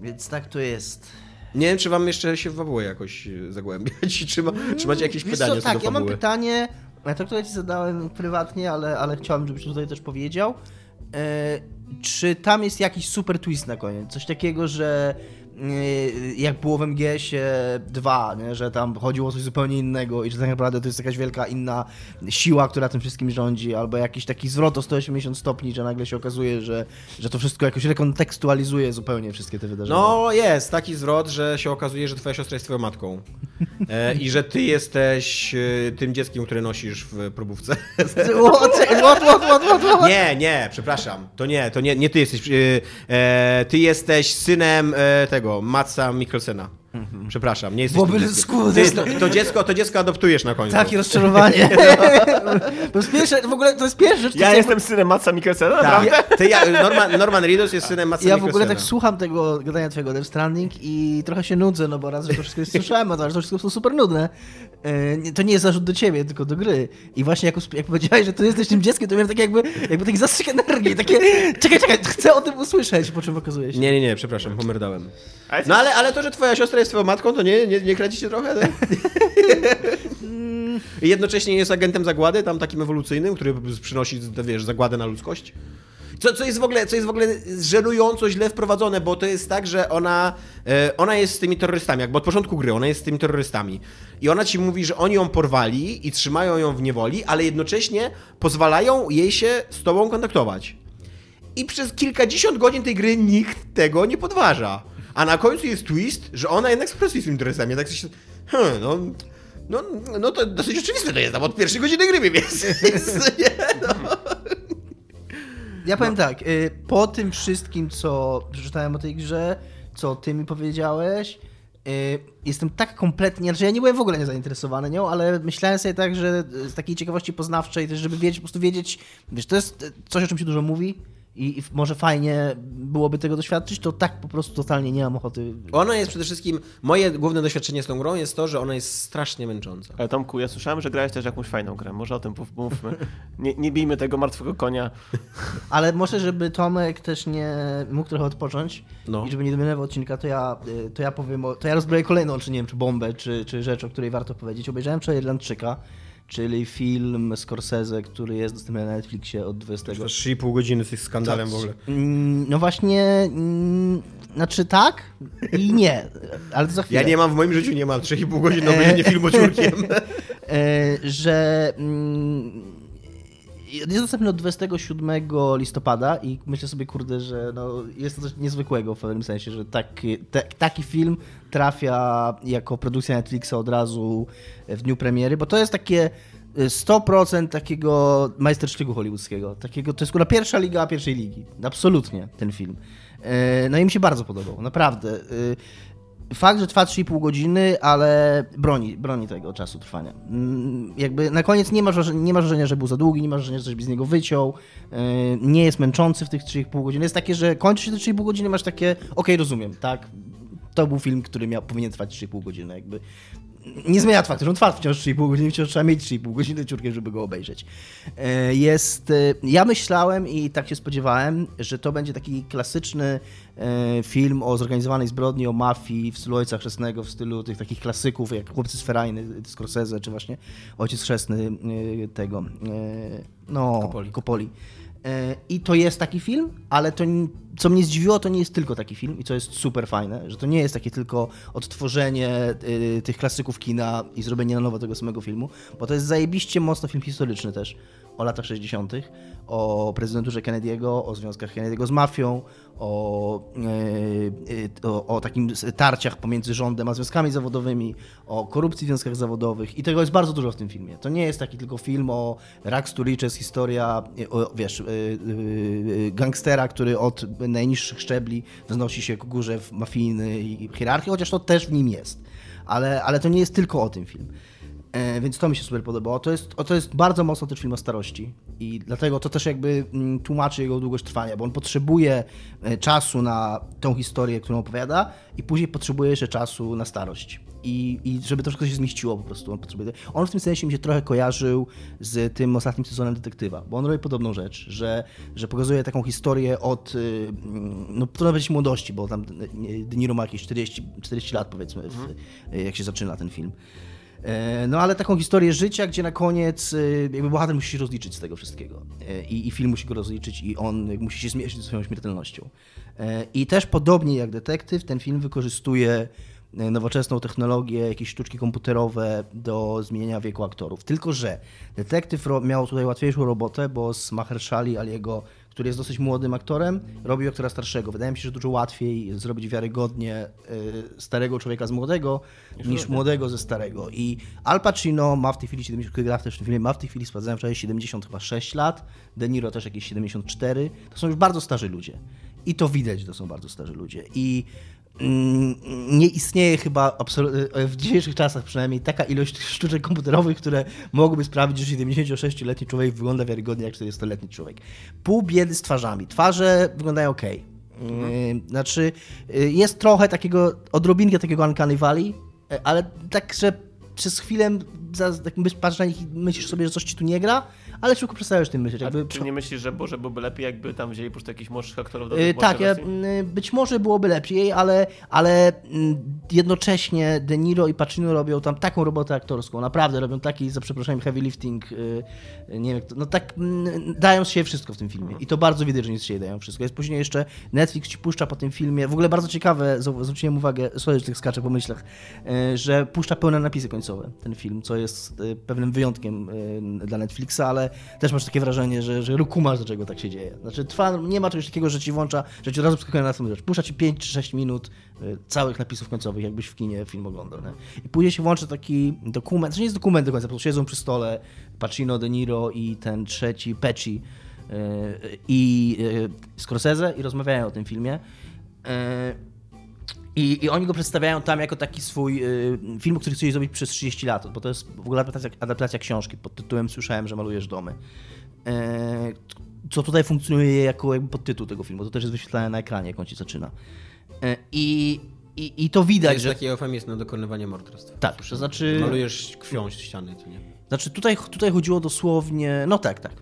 Więc tak to jest. Nie wiem, czy wam jeszcze się w fabułę jakoś e, zagłębiać, czy, ma, czy macie jakieś Wiesz pytania co, tak, do ja mam pytanie, to, które ci zadałem prywatnie, ale, ale chciałem, żebyś tutaj też powiedział. E, czy tam jest jakiś super twist na koniec? Coś takiego, że jak było w MGS-ie 2, nie? że tam chodziło o coś zupełnie innego i że tak naprawdę to jest jakaś wielka inna siła, która tym wszystkim rządzi, albo jakiś taki zwrot o 180 stopni, że nagle się okazuje, że, że to wszystko jakoś rekontekstualizuje zupełnie wszystkie te wydarzenia. No jest taki zwrot, że się okazuje, że twoja siostra jest twoją matką. E, I że ty jesteś e, tym dzieckiem, które nosisz w probówce. What, what, what, what, what? Nie, nie, przepraszam. To nie, to nie, nie ty jesteś. e, ty jesteś synem e, tego, Matsa Mikkelsena. Przepraszam, nie jesteś. Skurde- Ty, to, to, dziecko, to dziecko adoptujesz na końcu. Takie rozczarowanie. To jest pierwsze, w ogóle to jest pierwsza rzecz, Ja jestem synem Matsa Mikkelsena? Tak. Ty, ja, Norman, Norman Reedus jest synem Matsa Ja w ogóle tak słucham tego gadania twojego Death Stranding i trochę się nudzę, no bo raz, że to wszystko jest słyszałem, a dwa, że to wszystko są super nudne. E, To nie jest zarzut do ciebie, tylko do gry. I właśnie jak, jak powiedziałeś, że ty jesteś tym dzieckiem, to miałem takie jakby, jakby taki zastrzyk energii, takie czekaj, czekaj, chcę o tym usłyszeć, po czym okazuje się. Nie, nie, nie, przepraszam, pomerdałem. No ale, ale to, że twoja siostra jest twoją matką, to nie, nie, nie kręci się trochę? Tak? I jednocześnie jest agentem zagłady, tam takim ewolucyjnym, który przynosi, wiesz, zagładę na ludzkość. Co, co, jest w ogóle, co jest w ogóle żenująco źle wprowadzone, bo to jest tak, że ona, e, ona jest z tymi terrorystami, jakby od początku gry, ona jest z tymi terrorystami. I ona ci mówi, że oni ją porwali i trzymają ją w niewoli, ale jednocześnie pozwalają jej się z tobą kontaktować. I przez kilkadziesiąt godzin tej gry nikt tego nie podważa. A na końcu jest twist, że ona jednak współpracuje z tymi terrorystami. Tak się, hmm, no, no, no to dosyć oczywiste to jest, tam od pierwszej godziny gry więc, więc nie, no. Ja powiem tak, y, po tym wszystkim, co przeczytałem o tej grze, co ty mi powiedziałeś, y, jestem tak kompletnie, znaczy ja nie byłem w ogóle niezainteresowany nią, ale myślałem sobie tak, że z takiej ciekawości poznawczej, też żeby wiedzieć, po prostu wiedzieć, wiesz, to jest coś, o czym się dużo mówi, i może fajnie byłoby tego doświadczyć, to tak po prostu totalnie nie mam ochoty. Ona jest przede wszystkim, moje główne doświadczenie z tą grą jest to, że ona jest strasznie męcząca. Ale Tomku, ja słyszałem, że grałeś też jakąś fajną grę, może o tym mówmy. Nie, nie bijmy tego martwego konia. Ale może, żeby Tomek też nie mógł trochę odpocząć no. i żeby nie dominował odcinka, to ja, y, to ja powiem, o, to ja rozbroję kolejną, czy nie wiem, czy bombę, czy, czy rzecz, o której warto powiedzieć. Obejrzałem wczoraj Irlandczyka czyli film Scorsese, który jest dostępny na Netflixie od 20. 3,5 godziny z skandalem w ogóle. Mm, no właśnie, mm, znaczy tak i nie, ale to za chwilę. Ja nie mam w moim życiu, nie mam 3,5 godziny na obejrzenie filmu ciurkiem. E, że mm, jest dostępny od 27 listopada i myślę sobie, kurde, że no, jest to coś niezwykłego w pewnym sensie, że taki, te, taki film trafia jako produkcja Netflixa od razu w dniu premiery, bo to jest takie 100% takiego majstersztyku hollywoodzkiego. Takiego, to jest kurwa pierwsza liga pierwszej ligi. Absolutnie ten film. E, no i mi się bardzo podobał, naprawdę. Fakt, że trwa 3,5 godziny, ale broni, broni tego czasu trwania. Mm, jakby na koniec nie ma, nie ma wrażenia, że był za długi, nie ma wrażenia, że coś by z niego wyciął, e, nie jest męczący w tych 3,5 godziny. Jest takie, że kończy się te 3,5 godziny, masz takie, okej, okay, rozumiem, tak, to był film, który miał, powinien trwać 3,5 godziny, jakby nie zmienia faktu, że on trwa wciąż 3,5 godziny, wciąż trzeba mieć 3,5 godziny ciurkiem, żeby go obejrzeć. E, jest, e, ja myślałem i tak się spodziewałem, że to będzie taki klasyczny e, film o zorganizowanej zbrodni, o mafii w stylu Ojca Chrzestnego, w stylu tych takich klasyków jak Chłopcy z Ferajny, Scorsese, czy właśnie Ojciec Chrzestny tego, no, Kopoli. Kopoli. E, I to jest taki film, ale to, co mnie zdziwiło, to nie jest tylko taki film i co jest super fajne, że to nie jest takie tylko odtworzenie y, tych klasyków kina i zrobienie na nowo tego samego filmu, bo to jest zajebiście mocno film historyczny też o latach 60., o prezydenturze Kennedy'ego, o związkach Kennedy'ego z mafią, o, e, o, o, takim tarciach pomiędzy rządem a związkami zawodowymi, o korupcji w związkach zawodowych i tego jest bardzo dużo w tym filmie. To nie jest taki tylko film o Rags to Riches, historia, o, wiesz, e, e, gangstera, który od najniższych szczebli wznosi się ku górze w mafijnej hierarchii, chociaż to też w nim jest. Ale, ale to nie jest tylko o tym film. E, więc to mi się super podobało. To jest, to jest bardzo mocno też film o starości i dlatego to też jakby mm, tłumaczy jego długość trwania, bo on potrzebuje e, czasu na tą historię, którą opowiada i później potrzebuje jeszcze czasu na starość. I, I żeby to wszystko się zmieściło po prostu. On, potrzebuje... on w tym sensie mi się trochę kojarzył z tym ostatnim sezonem Detektywa, bo on robi podobną rzecz, że, że pokazuje taką historię od, y, no trudno powiedzieć młodości, bo tam De Niro ma jakieś 40, 40 lat powiedzmy, w, mhm. jak się zaczyna ten film. E, no ale taką historię życia, gdzie na koniec e, jakby bohater musi się rozliczyć z tego wszystkiego. E, I, i film musi go rozliczyć i on musi się zmierzyć ze swoją śmiertelnością. I też podobnie jak detektyw, ten film wykorzystuje nowoczesną technologię, jakieś sztuczki komputerowe do zmienienia wieku aktorów. Tylko, że detektyw miał tutaj łatwiejszą robotę, bo z Mahershali Aliego który jest dosyć młodym aktorem, robił aktora starszego. Wydaje mi się, że dużo łatwiej zrobić wiarygodnie y, starego człowieka z młodego niż młodego ze starego. I Al Pacino ma w tej chwili 70, gra też w tym filmie, ma w tej chwili, sprawdzałem wczoraj, 76 lat, De Niro też jakieś 74. To są już bardzo starzy ludzie. I to widać, że to są bardzo starzy ludzie. I nie istnieje chyba w dzisiejszych czasach przynajmniej taka ilość sztuczek komputerowych, które mogłyby sprawić, że 76-letni człowiek wygląda wiarygodnie jak 40-letni człowiek. Pół biedy z twarzami. Twarze wyglądają ok. Mhm. Znaczy, y, jest trochę takiego, odrobinkę takiego Uncanny Valley, ale tak, że przez chwilę patrzysz na nich i myślisz sobie, że coś ci tu nie gra, ale szybko przestałem już tym myśleć. Jakby czy nie myślisz, że może byłoby lepiej, jakby tam wzięli po prostu jakichś młodszych aktorów do Yy, tak, ja, mm, być może byłoby lepiej, ale, ale mm, jednocześnie De Niro i Pacino robią tam taką robotę aktorską, naprawdę robią taki, za przeproszeniem, heavy lifting, yy, nie wiem, no tak, mm, dają z siebie wszystko w tym filmie i to bardzo widać, że z siebie dają wszystko. Jest później jeszcze Netflix ci puszcza po tym filmie, w ogóle bardzo ciekawe, zwróciłem uwagę, sorry, że tych skaczę po myślach, że puszcza pełne napisy końcowe ten film, co jest pewnym wyjątkiem dla Netflixa, ale też masz takie wrażenie, że, że kumasz, dlaczego tak się dzieje. Znaczy trwa, nie ma czegoś takiego, że ci włącza, że ci od razu przeskakuje na następną rzecz. Puszcza ci 5 czy 6 minut y, całych napisów końcowych, jakbyś w kinie film oglądał. Nie? I później się włącza taki dokument, to nie jest dokument do końca, po prostu siedzą przy stole Pacino, De Niro i ten trzeci, Pecci y, i y, Scorsese i rozmawiają o tym filmie. I, I oni go przedstawiają tam jako taki swój y, film, który chcieli zrobić przez 30 lat, bo to jest w ogóle adaptacja, adaptacja książki pod tytułem Słyszałem, że malujesz domy. E, co tutaj funkcjonuje jako jakby podtytuł tego filmu. To też jest wyświetlane na ekranie, jak on ci zaczyna. E, I, i, I to To widać, jest że... taki eufemizm na dokonywanie morderstw. Tak, to znaczy... Malujesz krwią ściany, co nie? Znaczy tutaj, tutaj chodziło dosłownie, no tak, tak.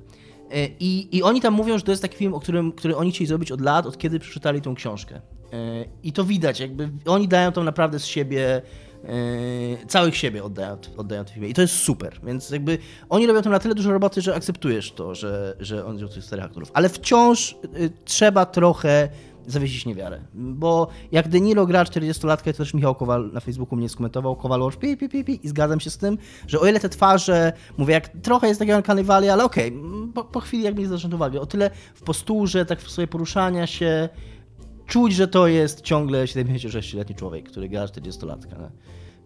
E, I, I oni tam mówią, że to jest taki film, o którym, który oni chcieli zrobić od lat, od kiedy przeczytali tą książkę. E, I to widać, jakby oni dają tam naprawdę z siebie, e, całych siebie oddają, oddają tym filmie. I to jest super, więc jakby oni robią tam na tyle dużo roboty, że akceptujesz to, że, że oni robią tych czterech aktorów. Ale wciąż y, trzeba trochę zawiesić niewiarę. Bo jak De Niro gra 40-latkę, to też Michał Kowal na Facebooku mnie skomentował, Kowalowicz pi, pi, pi, pi, i zgadzam się z tym, że o ile te twarze, mówię, jak trochę jest takiego Uncanny Valley, ale okej, mm, po, po chwili jak mi zwracasz uwagę, o tyle w posturze, tak w sobie poruszania się, czuć, że to jest ciągle 76-letni człowiek, który gra 40-latka. Nie?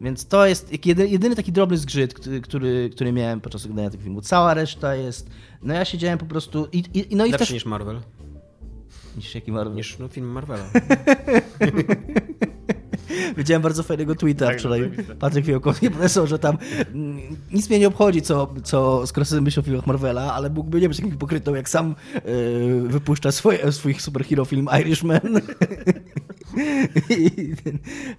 Więc to jest jedy- jedyny taki drobny zgrzyt, który, który, który miałem podczas oglądania tego filmu. Cała reszta jest. No ja siedziałem po prostu. I, i, no i Lepszy też. niż Marvel. Niż jaki Marvel. Niż no, film Marvela. Widziałem bardzo fajnego tweeta Tak, wczoraj. Patryk Fiałkowski napisał, że tam mm, nic mnie nie obchodzi, co, co Scorsese myśli o filmach Marvela, ale mógłby nie być takim hipokrytą, jak sam yy, wypuszcza swoje, swój superhero film Irishman. I, ten,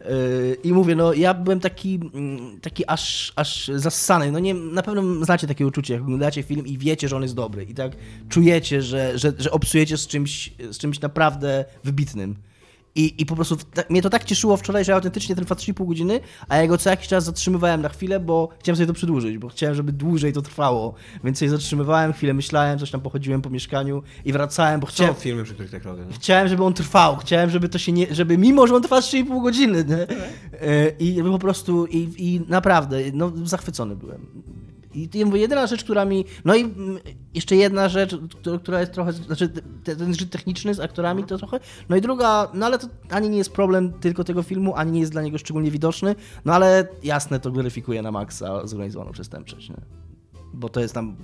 yy, I mówię, no ja byłem taki, mm, taki aż, aż zassany. No nie, na pewno znacie takie uczucie, jak oglądacie film i wiecie, że on jest dobry i tak czujecie, że, że, że obsujecie z czymś, z czymś naprawdę wybitnym. I, I po prostu ta, mnie to tak cieszyło wczoraj, że ja autentycznie trwa 3,5 godziny, a ja go co jakiś czas zatrzymywałem na chwilę, bo chciałem sobie to przedłużyć, bo chciałem, żeby dłużej to trwało. Więc sobie zatrzymywałem, chwilę myślałem, coś tam pochodziłem po mieszkaniu i wracałem, bo Są chciałem, filmy, przy których tak robię. no. chciałem, żeby on trwał, chciałem, żeby to się nie, żeby mimo, że on trwa 3,5 godziny, nie? E, I po prostu, i, i naprawdę, no zachwycony byłem. I ja mówię, jedyna rzecz, która mi. No i mm, jeszcze jedna rzecz, która- jest trochę. Znaczy, te- ten zgrzyt techniczny z aktorami to trochę. No i druga, no ale to ani nie jest problem tylko tego filmu, ani nie jest dla niego szczególnie widoczny. No ale jasne, to gloryfikuje na maksa zorganizowaną przestępczość. Nie? Bo to jest tam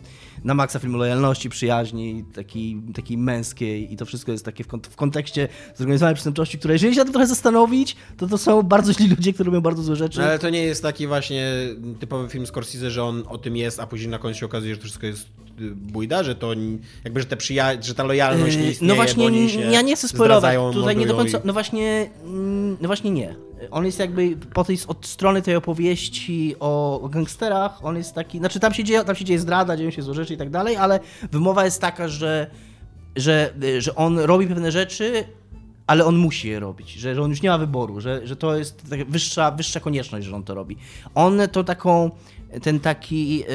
na maksa film lojalności, przyjaźni, takiej taki męskiej i to wszystko jest takie w, kont- w kontekście zorganizowanej przestępczości, które jeżeli się na to trochę zastanowić, to to są bardzo źli ludzie, którzy robią bardzo złe rzeczy. No, ale to nie jest taki właśnie typowy film Scorsese, że on o tym jest, a później na końcu się okazuje, że to wszystko jest y, bójda, że to jakby, że, te przyja- że ta lojalność nie Yy, istnieje, No właśnie, ja nie chcę spoilować. Tutaj nie do końca. i- No właśnie, no właśnie nie. On jest jakby po tej od strony tej opowieści o, o gangsterach, on jest taki. Znaczy tam się dzieje, tam się dzieje zdrada, dzieją się złe rzeczy i tak dalej, ale wymowa jest taka, że, że, że on robi pewne rzeczy, ale on musi je robić, że, że on już nie ma wyboru, że, że to jest wyższa, wyższa konieczność, że on to robi. On to taką, ten taki, yy,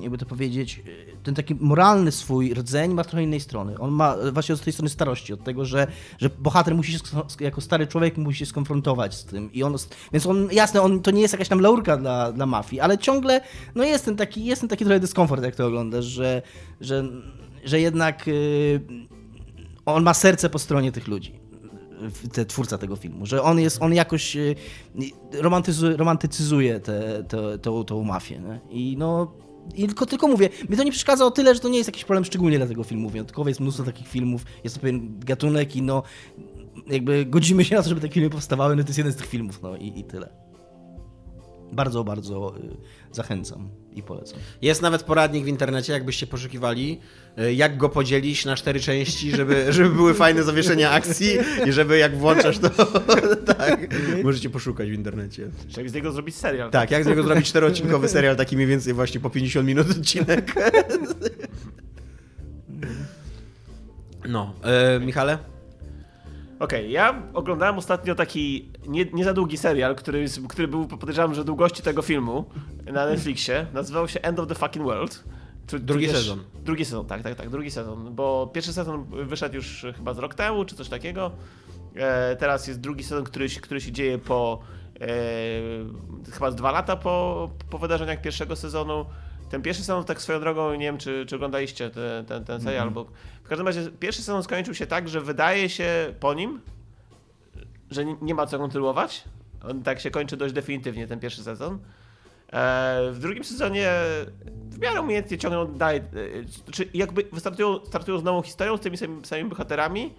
jakby to powiedzieć, yy, ten taki moralny swój rdzeń ma trochę innej strony. On ma właśnie od tej strony starości, od tego, że, że bohater musi się, jako stary człowiek musi się skonfrontować z tym. I on, więc on, jasne, on, to nie jest jakaś tam laurka dla, dla mafii, ale ciągle, no jest ten taki, jest ten taki trochę dyskomfort, jak to oglądasz, że, że, że jednak yy, on ma serce po stronie tych ludzi. Te, twórca tego filmu, że on jest, on jakoś y, romantyzuje, romantycyzuje tę te, te, tą mafię. Nie? I no. I tylko, tylko mówię, mi to nie przeszkadza o tyle, że to nie jest jakiś problem szczególnie dla tego filmu. Wyjątkowo jest mnóstwo takich filmów, jest to pewien gatunek i no jakby godzimy się na to, żeby takie filmy powstawały, no to jest jeden z tych filmów, no i, i tyle. Bardzo, bardzo y, zachęcam i polecam. Jest nawet poradnik w internecie, jakbyście poszukiwali, jak go podzielić na cztery części, żeby, żeby były fajne zawieszenia akcji i żeby jak włączasz to, tak, możecie poszukać w internecie. Czy jak z niego zrobić serial? Tak, jak z niego zrobić czteroodcinkowy serial, taki mniej więcej właśnie po 50 minut odcinek. No, e, Michale? Okej, ja oglądałem ostatnio taki nie, nie za długi serial, który, który był, podejrzewam, że długości tego filmu na Netflixie. Nazywał się End of the Fucking World. Tu- Drugi sezon. Drugi sezon, tak, tak, tak, drugi sezon. Bo pierwszy sezon wyszedł już chyba z rok temu, czy coś takiego. E, teraz jest drugi sezon, który, się- który się dzieje po e, chyba z dwa lata po, po wydarzeniach pierwszego sezonu. Ten pierwszy sezon, tak swoją drogą, nie wiem, czy, czy oglądaliście ten, ten, ten serial, bo w każdym razie pierwszy sezon skończył się tak, że wydaje się po nim, że nie ma co kontynuować. On tak się kończy dość definitywnie, ten pierwszy sezon. E, w drugim sezonie w miarę umiejętnie ciągną dalej, e, czy jakby startują, startują z nową historią, z tymi samymi, bohaterami,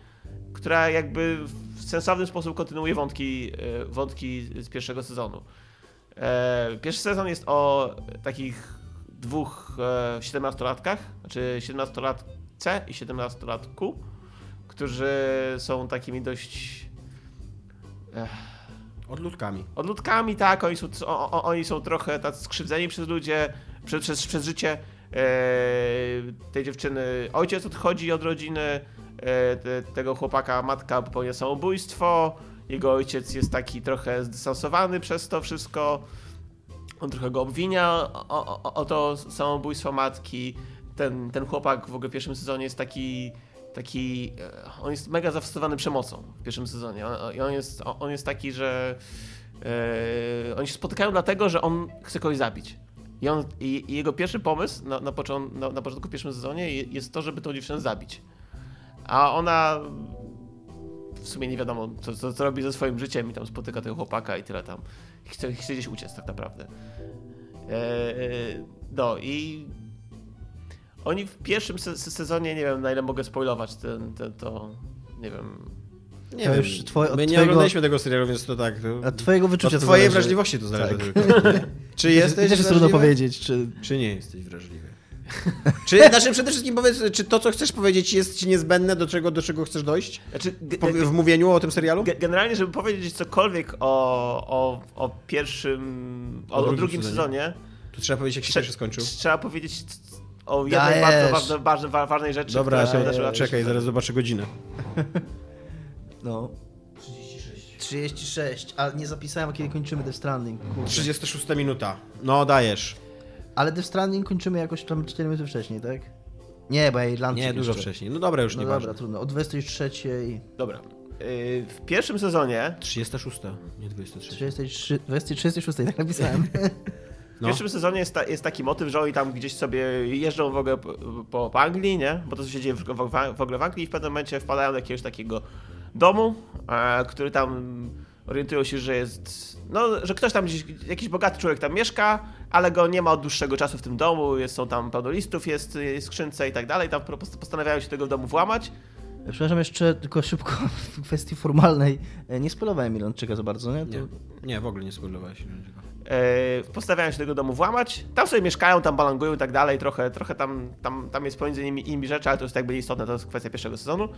która jakby w sensowny sposób kontynuuje wątki, e, wątki z pierwszego sezonu. Pierwszy sezon jest o takich dwóch e, 17-latkach, znaczy 17-latce i 17-latku, którzy są takimi dość Odludkami. odludkami, tak, oni są, o, o, oni są trochę tacy skrzywdzeni przez ludzie, przez, przez, przez życie e, tej dziewczyny. Ojciec odchodzi od rodziny e, te, tego chłopaka, matka popełnia samobójstwo, jego ojciec jest taki trochę zdystansowany przez to wszystko, on trochę go obwinia o, o, o to samobójstwo matki. Ten, ten chłopak w ogóle w pierwszym sezonie jest taki taki, e, on jest mega zafascynowany przemocą w pierwszym sezonie On- i on jest, on jest taki, że e, oni się spotykają dlatego, że on chce kogoś zabić. I, on, i, i jego pierwszy pomysł na, na, na, na początku w pierwszym sezonie je- jest to, żeby tą dziewczynę zabić. A ona w sumie nie wiadomo, co, co, co robi ze swoim życiem i tam spotyka tego chłopaka i tyle tam. Chce, chce gdzieś uciec tak naprawdę. E, no i oni w pierwszym se se- sezonie, nie wiem na ile mogę spoilować ten, ten, to, nie wiem. Nie To wiem, już twoje- my nie twojego- oglądaliśmy tego serialu, więc to tak. To... Od twojego wyczucia Od to twojej zależy. wrażliwości to zależy Tak. tylko. Czy jesteś Też jest trudno powiedzieć, czy... Czy nie jesteś wrażliwy? czy, znaczy przede wszystkim powiedz, czy to, co chcesz powiedzieć, jest ci niezbędne, do czego, do czego chcesz dojść? Znaczy, w mówieniu o tym serialu? ge- generalnie, żeby powiedzieć cokolwiek o, o, o pierwszym, o, O o drugim drugim sezonie. sezonie, To trzeba powiedzieć, jak się Trze- pierwszy skończył. trzeba powiedzieć o jednej Dajesz. bardzo ważnej, ważnej, wa- ważnej rzeczy, Dobra, się wydarzyła. czekaj, zaraz zobaczę godzinę. No. 36. A nie zapisałem, kiedy kończymy Death Stranding. Kurde. 36 minuta. No, dajesz. Ale Death Stranding kończymy jakoś tam 4 minuty wcześniej, tak? Nie, bo ja Irlandczyk Nie, dużo jeszcze. wcześniej. No dobra, już No nie dobra, ważne. trudno. O 23, Dobra. Yy, W pierwszym sezonie 36, nie 23. 33, 36, tak napisałem. W pierwszym sezonie jest, ta, jest taki motyw, że oni tam gdzieś sobie jeżdżą w ogóle po, po, po Anglii, nie? Bo to co się dzieje w, w, w ogóle w Anglii i w pewnym momencie wpadają do jakiegoś takiego domu, e, który tam orientują się, że jest. No, że ktoś tam gdzieś, jakiś bogaty człowiek tam mieszka, ale go nie ma od dłuższego czasu w tym domu, jest, są tam pełno listów, jest, jest skrzynce i tak dalej. Tam po prostu postanawiają się tego domu włamać. Przepraszam jeszcze tylko szybko w kwestii formalnej. E, Nie spolowałem Irlandczyka za bardzo, nie? To... Nie, nie, w ogóle nie spoilowałeś. E, postanawiają się do tego domu włamać. Tam sobie mieszkają, tam balangują i tak dalej. Trochę, trochę tam, tam, tam jest pomiędzy nimi innymi rzeczy, ale to jest jakby nieistotne, to jest kwestia pierwszego sezonu.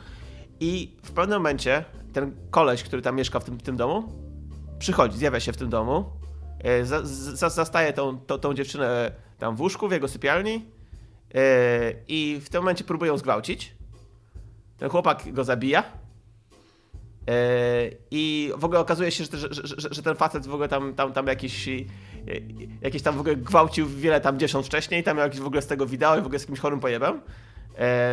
I w pewnym momencie ten koleś, który tam mieszka w tym, tym domu, przychodzi, zjawia się w tym domu, e, za, za, zastaje tą, tą, tą dziewczynę tam w łóżku, w jego sypialni e, i w tym momencie próbują zgwałcić. Ten chłopak go zabija. E, I w ogóle okazuje się, że, że, że, że- ten facet w ogóle tam, tam, tam jakiś, e, jakieś tam w ogóle gwałcił wiele tam dziewcząt wcześniej, tam miał jakieś w ogóle z tego wideo i w ogóle z jakimś chorym pojebem.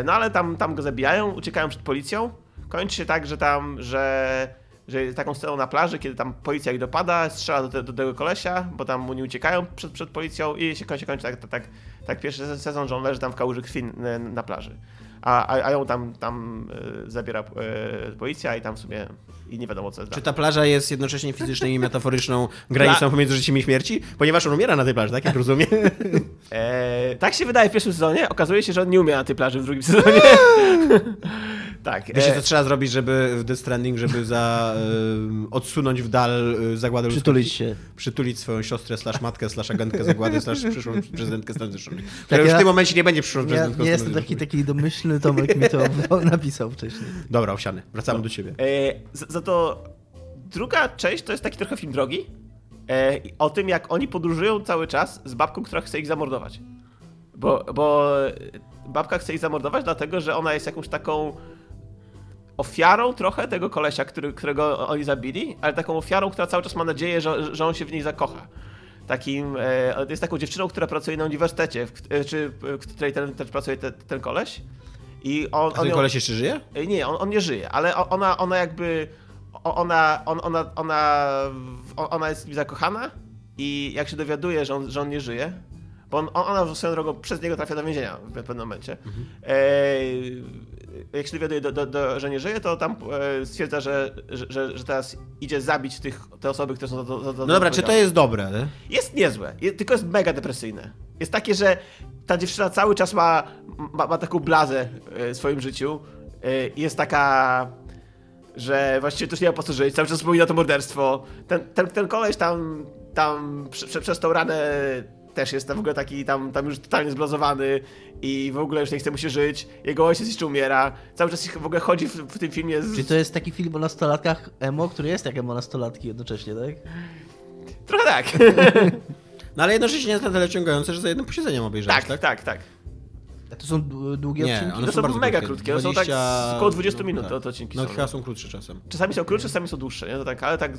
No ale tam, tam go zabijają, uciekają przed policją. Kończy się tak, że tam, że, że taką sceną na plaży, kiedy tam policja ich dopada, strzela do, do tego kolesia, bo tam mu nie uciekają przed, przed policją i się kończy, kończy tak, tak, tak, tak pierwszy sezon, że on leży tam w kałuży krwi na, na plaży. A, a, a ją tam, tam e, zabiera e, policja i tam w sumie i nie wiadomo co jest Czy ta plaża jest jednocześnie fizyczną i metaforyczną granicą pomiędzy życiem i śmierci? Ponieważ on umiera na tej plaży, tak? Jak rozumiem. E, tak się wydaje w pierwszym sezonie, okazuje się, że on nie umie na tej plaży w drugim sezonie. tak. Wiecie, e, co trzeba zrobić, żeby w Death Stranding, żeby za, y, odsunąć w dal y, zagładę ludzką? Przytulić się. Przytulić swoją siostrę, slash matkę, slash agentkę zagłady, slash przyszłą prezydentkę Stanów Zjednoczonych. Tak, już ja- w tym momencie nie będzie przyszłą prezydentką nie Stanów jestem taki, taki domyślny, Tomek mi to napisał wcześniej. Dobra, owsiany. Wracamy do ciebie. E, za, za to druga część to jest taki trochę film drogi. E, o tym, jak oni podróżują cały czas z babką, która chce ich zamordować. Bo, bo babka chce ich zamordować, dlatego że ona jest jakąś taką ofiarą trochę tego kolesia, który, którego oni zabili, ale taką ofiarą, która cały czas ma nadzieję, że, że on się w niej zakocha. Takim, e, jest taką dziewczyną, która pracuje na uniwersytecie, w, e, czy w której ten, też pracuje te, ten koleś. I on, A ten on koleś jeszcze żyje? E, Nie, on, on nie żyje, ale ona, ona jakby. Ona, on, ona, ona, ona jest zakochana i jak się dowiaduje, że on, że on nie żyje, bo on, ona swoją drogą przez niego trafia do więzienia w pewnym momencie. E, jak się dowiaduje, do, do, do, że nie żyje, to tam e, stwierdza, że, że, że, teraz idzie zabić tych, te osoby, które są No dobra, czy to jest dobre? Nie? jest niezłe, je- tylko jest mega depresyjne. Jest takie, że ta dziewczyna cały czas ma, ma, ma taką blazę e, w swoim życiu. e, Jest taka, że właściwie to już nie ma po co żyć, cały czas wspomina to morderstwo. Ten, ten, ten koleś tam, tam prze, prze, przez tą ranę też jest w ogóle taki tam, tam już totalnie zblazowany i w ogóle już nie chce mu się żyć. Jego ojciec jeszcze umiera. Cały czas w ogóle chodzi w, w tym filmie z... Czyli to jest taki film o nastolatkach emo, który jest jak emo nastolatki jednocześnie, tak? Trochę tak. No ale jednocześnie jest na tyle ciągające, że za jednym posiedzeniem obejrzałeś, tak, tak? tak, tak. A to są dłu- długie Nie, odcinki? one To są są mega krótkie. krótkie, one są tak 20 około 20 no, minut tak. te odcinki No są. chyba są krótsze czasem. Czasami są krótsze, czasami są dłuższe, nie? To tak, ale tak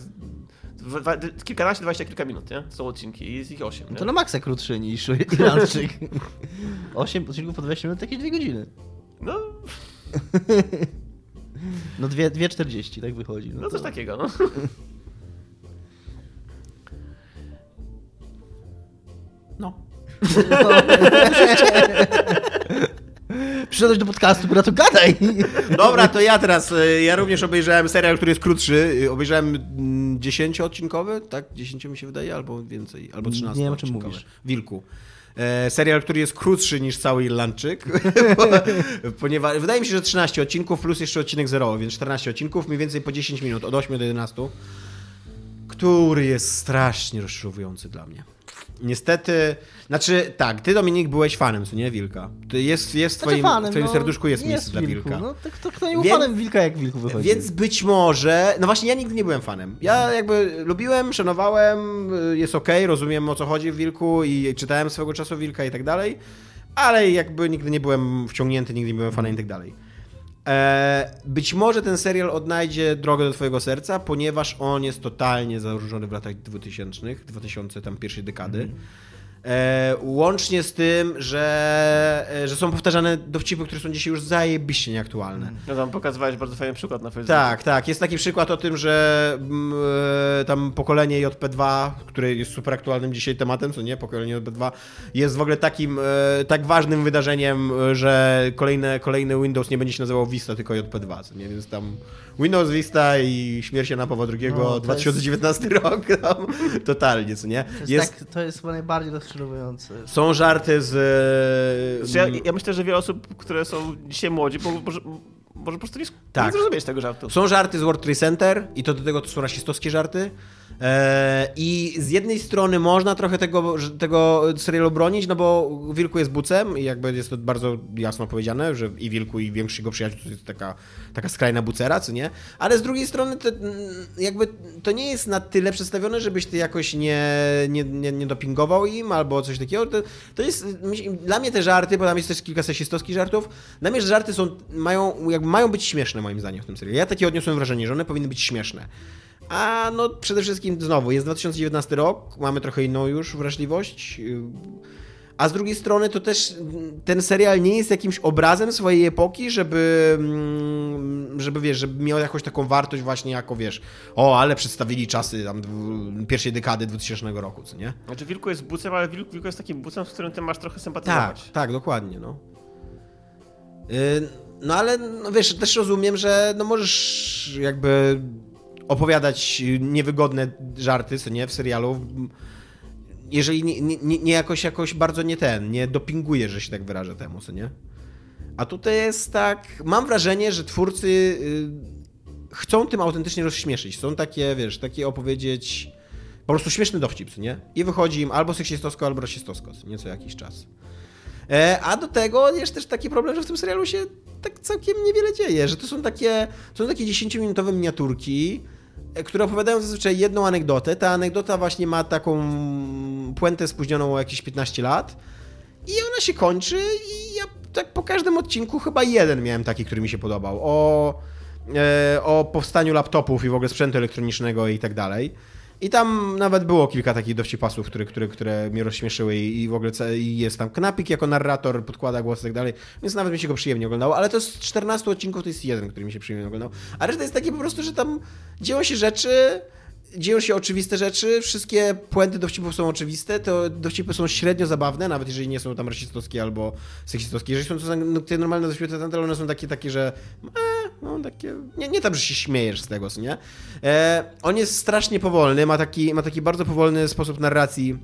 dwa- kilkanaście, dwadzieścia kilka minut, nie? To są odcinki i jest ich osiem, nie? To na maksa krótszy niż Irlandczyk. 8 odcinków po 20 minut, jakieś 2 godziny. No, No 2,40 tak wychodzi. no to... coś takiego, no. No. Przyszedłeś do podcastu, która to gadaj! Dobra, to ja teraz, y, ja również obejrzałem serial, który jest krótszy. Y, Obejrzałem mm, 10-odcinkowy, tak? 10 mi się wydaje, albo więcej, albo 13 Nie wiem, o czym mówisz. Wilku. E, serial, który jest krótszy niż cały Irlandczyk, bo, ponieważ wydaje mi się, że 13 odcinków plus jeszcze odcinek zerowy, więc 14 odcinków, mniej więcej po 10 minut, od 8 do 11, który jest strasznie rozczarowujący dla mnie. Niestety, znaczy tak, ty Dominik byłeś fanem, co nie, Wilka? Ty jest, jest w twoim, w twoim serduszku jest miejsce dla Wilku. Wilka. No to kto, kto nie był Więc- fanem Wilka, jak Wilku wychodzi? Więc być może, no właśnie ja nigdy nie byłem fanem. Ja jakby lubiłem, szanowałem, y, jest okej, rozumiem o co chodzi w Wilku i czytałem swego czasu Wilka i tak dalej, ale jakby nigdy nie byłem wciągnięty, nigdy nie byłem fanem i tak dalej. E, być może ten serial odnajdzie drogę do twojego serca, ponieważ on jest totalnie zanurzony w latach 2000, 2000 tam pierwszej dekady. E, łącznie z tym, że, e, że są powtarzane dowcipy, które są dzisiaj już zajebiście nieaktualne. No tam pokazywałeś bardzo fajny przykład na Facebooku. Tak, tak. Jest taki przykład o tym, że mm, e, tam pokolenie JP2, które jest super aktualnym dzisiaj tematem, co nie, pokolenie JP2, jest w ogóle takim e, tak ważnym wydarzeniem, e, że kolejne, kolejny Windows nie będzie się nazywał Vista, tylko JP2, co nie, więc tam Windows Vista i śmierć Jana Pawła II, No, to 2019 rok, tam, totalnie, co nie. To jest, tak, to jest chyba najbardziej rozczarowujące. Są żarty z... Znaczy, ja, ja myślę, że wiele osób, które są dzisiaj młodzi, bo, może, może po prostu nie, Tak. nie zrozumieć tego żartu. Są żarty z World Trade Center i to do tego to są rasistowskie żarty. E, I z jednej strony można trochę tego, tego serialu bronić, no bo Wilku jest bucem i jakby jest to bardzo jasno powiedziane, że i Wilku i większość jego przyjaciół to jest taka, taka skrajna bucera, co nie? Ale z drugiej strony to, mm, jakby to nie jest na tyle przedstawione, żebyś ty jakoś nie, nie, nie, nie dopingował im albo coś takiego. To, to jest, dla mnie te żarty, bo tam jest też kilka seksistowskich żartów, dla mnie żarty są, mają, jakby mają być śmieszne moim zdaniem w tym serialu. Ja takie odniosłem wrażenie, że one powinny być śmieszne. A no przede wszystkim znowu, jest 2019 rok, mamy trochę inną już wrażliwość. yy, A z drugiej strony to też ten serial nie jest jakimś obrazem swojej epoki, żeby, mm, żeby wiesz, żeby miał jakąś taką wartość właśnie jako, wiesz, o, ale przedstawili czasy tam pierwszej dekady 2000 roku, co nie? Znaczy Wilku jest bucem, ale Wilku, Wilku jest takim bucem, z którym ty masz trochę Tak, sympatyzować. tak, dokładnie, no. Yy, No ale, no wiesz, też rozumiem, że no możesz jakby opowiadać niewygodne żarty, co nie, w serialu, jeżeli nie, nie, nie jakoś, jakoś bardzo nie ten, nie dopingujesz, że się tak wyrażę temu, co nie? A tutaj jest tak, mam wrażenie, że twórcy y, chcą tym autentycznie rozśmieszyć. Są takie, wiesz, takie opowiedzieć po prostu śmieszny dowcip, co nie? I wychodzi im albo seksistowsko, albo rasistowsko, co nie, co jakiś czas. E, a do tego jest też taki problem, że w tym serialu się tak całkiem niewiele dzieje, że to są takie, to są takie 10-minutowe miniaturki, które opowiadają zazwyczaj jedną anegdotę. Ta anegdota właśnie ma taką puentę spóźnioną o jakieś 15 lat i ona się kończy i ja tak po każdym odcinku chyba jeden miałem taki, który mi się podobał. O e, o powstaniu laptopów i w ogóle sprzętu elektronicznego i tak dalej. I tam nawet było kilka takich dowcipasów, które, które, które mnie rozśmieszyły i, w ogóle jest tam Knapik jako narrator, podkłada głos i tak dalej, więc nawet mi się go przyjemnie oglądało, ale to z 14 odcinków to jest jeden, który mi się przyjemnie oglądał. A reszta jest takie po prostu, że tam dzieją się rzeczy, dzieją się oczywiste rzeczy, wszystkie puenty dowcipów są oczywiste, to dowcipy są średnio zabawne, nawet jeżeli nie są tam rasistowskie albo seksistowskie. Jeżeli są to no, te normalne dowcipy, to one są takie, takie że e, no takie, nie, nie tam, że się śmiejesz z tego, nie? E, on jest strasznie powolny, ma taki, ma taki bardzo powolny sposób narracji,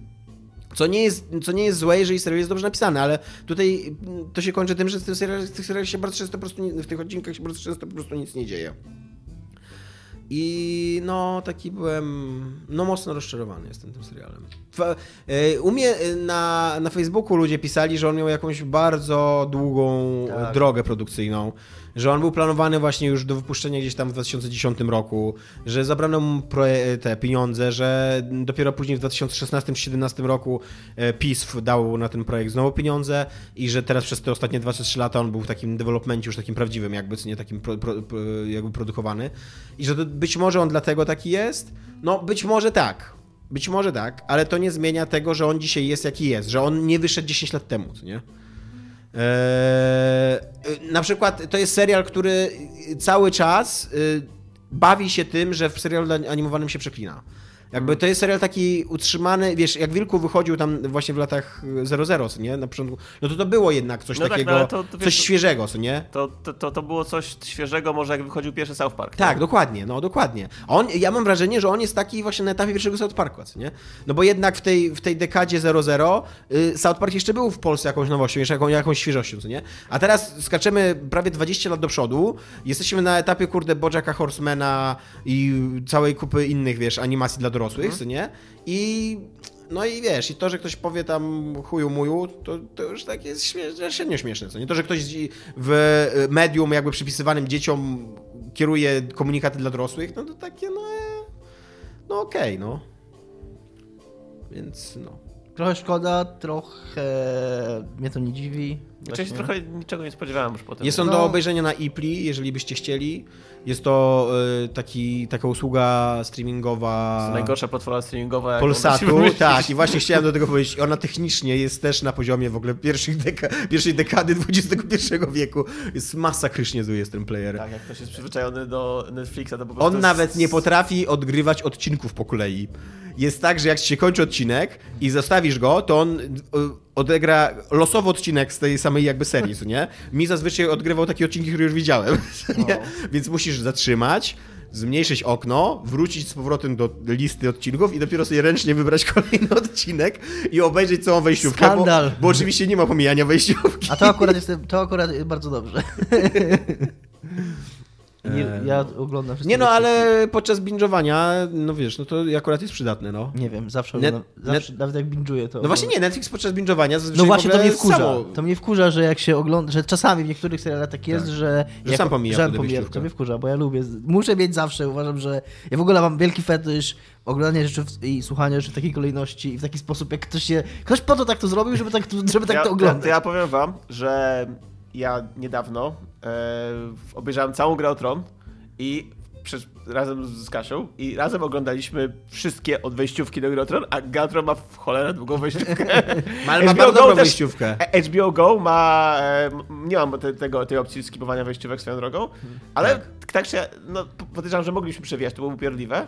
co nie, jest, co nie jest złe, jeżeli serial jest dobrze napisany, ale tutaj mm, to się kończy tym, że w tych serialach się bardzo często po prostu, w tych odcinkach się bardzo często po prostu nic nie dzieje. I no, taki byłem, no mocno rozczarowany jestem tym serialem. E, u mnie e, na, na Facebooku ludzie pisali, że on miał jakąś bardzo długą Tak. drogę produkcyjną, że on był planowany właśnie już do wypuszczenia gdzieś tam w 2010 roku, że zabrano mu proje- te pieniądze, że dopiero później w 2016-2017 roku e, PiS dał na ten projekt znowu pieniądze i że teraz przez te ostatnie 2-3 lata on był w takim developmencie już takim prawdziwym jakby, nie takim pro, pro, jakby produkowany. I że to być może on dlatego taki jest, no być może tak, być może tak, ale to nie zmienia tego, że on dzisiaj jest jaki jest, że on nie wyszedł 10 lat temu, nie? Eee, na przykład to jest serial, który cały czas y, bawi się tym, że w serialu animowanym się przeklina. Jakby to jest serial taki utrzymany, wiesz, jak Wilku wychodził tam właśnie w latach 00, co nie, na początku, no to to było jednak coś No tak, takiego, no ale to- to wiesz, coś to- świeżego, co nie? To, to, to, to było coś świeżego, może jak wychodził pierwszy South Park. Tak, nie? dokładnie, no dokładnie. On, ja mam wrażenie, że on jest taki właśnie na etapie pierwszego South Parku, co nie? No bo jednak w tej, w tej dekadzie 00 y, South Park jeszcze był w Polsce jakąś nowością, jeszcze jaką, jakąś świeżością, co nie? A teraz skaczemy prawie 20 lat do przodu, jesteśmy na etapie, kurde, Bojacka Horsemana i całej kupy innych, wiesz, animacji dla dorosłych, co nie? I... No i wiesz, i to, że ktoś powie tam chuju muju, to, to już tak jest śmie- średnio śmieszne, co nie? To, że ktoś w y, medium jakby przypisywanym dzieciom kieruje komunikaty dla dorosłych, no to takie, no, e, no okej, no. Więc, no. Trochę szkoda, trochę mnie to nie dziwi. Znaczy, Właśnie. trochę niczego nie spodziewałem już potem. Jest on No. do obejrzenia na Ipli, jeżeli byście chcieli. Jest to y, taki, taka usługa streamingowa To najgorsza platforma streamingowa, się Polsatu. Tak, i właśnie chciałem do tego powiedzieć. Ona technicznie jest też na poziomie w ogóle pierwszych deka pierwszej dekady XXI wieku. Jest masakrycznie zły jest ten player. Tak, jak ktoś jest przyzwyczajony do Netflixa, to po prostu On jest- nawet nie potrafi odgrywać odcinków po kolei. Jest tak, że jak się kończy odcinek i zostawisz go, to on y, odegra losowy odcinek z tej samej jakby serii, co nie? Mi zazwyczaj odgrywał takie odcinki, które już widziałem, nie? Więc musisz zatrzymać, zmniejszyć okno, wrócić z powrotem do listy odcinków i dopiero sobie ręcznie wybrać kolejny odcinek i obejrzeć całą wejściówkę, bo, Skandal. bo oczywiście nie ma pomijania wejściówki. A to akurat jestem, to akurat jest bardzo dobrze. Nie, ja oglądam wszystkie Nie no, ale podczas binge'owania, no wiesz, no to akurat jest przydatne, no. Nie wiem, zawsze Net- oglądam, zawsze, nawet jak binge'uję to... No właśnie nie, Netflix podczas binge'owania zazwyczaj No właśnie to mnie wkurza. samo- To mnie wkurza, że jak się ogląda, że czasami w niektórych serialach tak jest, Tak. że... Że jak- sam pomija że wtedy pomija, wejściówkę. To mnie wkurza, bo ja lubię, muszę mieć zawsze, uważam, że ja w ogóle mam wielki fetysz oglądania rzeczy w, i słuchania rzeczy w takiej kolejności i w taki sposób, jak ktoś się... Ktoś po to tak to zrobił, żeby tak, żeby tak ja, to oglądać. To ja powiem wam, że ja niedawno e, obejrzałem całą grę o Tron i przez, razem z Kasią i razem oglądaliśmy wszystkie od wejściówki do gry o Tron, a Gra o Tron ma w cholerę długą wejściówkę. Ale ma HBO bardzo dobrą wejściówkę. E, HBO Go ma. E, nie mam te, tego, tej opcji skipowania wejściówek swoją drogą, ale tak, tak się. No, podejrzewam, że mogliśmy przewijać, to było upierdliwe.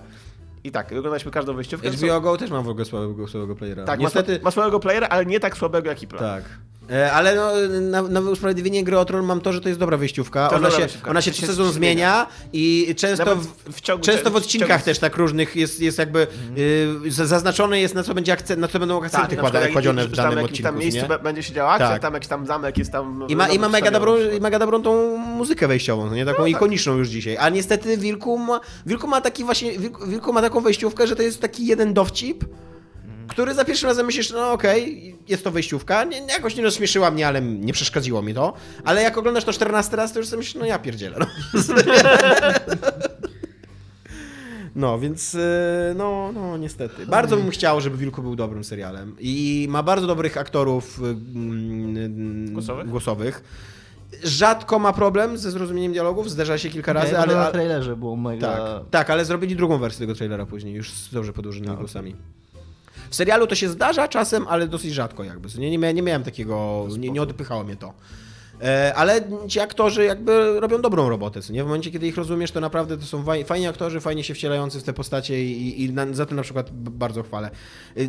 I tak, oglądaliśmy każdą wejściówkę. HBO Go też mam w ogóle słabego, słabego playera. tak, Niestety, ma, ma swojego playera, ale nie tak słabego jak Ipla. tak. E, Ale no, na, na usprawiedliwienie gry o Tron mam to, że to jest dobra wyjściówka. To Ona dobra się, wejściówka. ona się co sezon zmienia i często w, w ciągu- często w w odcinkach ciągu- też tak różnych jest, jest jakby y, z- zaznaczone jest na co będzie akcent, na co będą akcenty Tak, na kłada, przykład kładzione w tam danym odcinku. tam miejscu nie? będzie się działa akcja, Tak. tam jakiś tam zamek jest tam... I ma, i ma, mega dobrą, i mega dobrą tą muzykę wejściową, no nie? taką tak. ikoniczną już dzisiaj. A niestety Wilku ma, Wilku ma taki właśnie, Wilku, Wilku ma taką wejściówkę, że to jest taki jeden dowcip, który za pierwszym razem myślisz, no okej, jest to wejściówka, nie, jakoś nie rozśmieszyła mnie, ale nie przeszkadziło mi to, ale jak oglądasz to 14 raz, to już sobie myślisz, no ja pierdzielę. No, no więc e, no, no niestety. Bardzo bym chciał, żeby Wilku był dobrym serialem i ma bardzo dobrych aktorów mm, Głosowych? głosowych. rzadko ma problem ze zrozumieniem dialogów, zdarza się kilka razy, Okay, ale, na trailerze było mega... tak, tak, ale zrobili drugą wersję tego trailera później, już z dobrze podłożonymi głosami. W serialu to się zdarza czasem, ale dosyć rzadko jakby. Nie, nie, miałem, nie miałem takiego, nie, nie odpychało mnie to. E, ale ci aktorzy jakby robią dobrą robotę, co nie? W momencie, kiedy ich rozumiesz, to naprawdę to są faj, fajni aktorzy, fajnie się wcielający w te postacie i, i na, za to na przykład bardzo chwalę. E,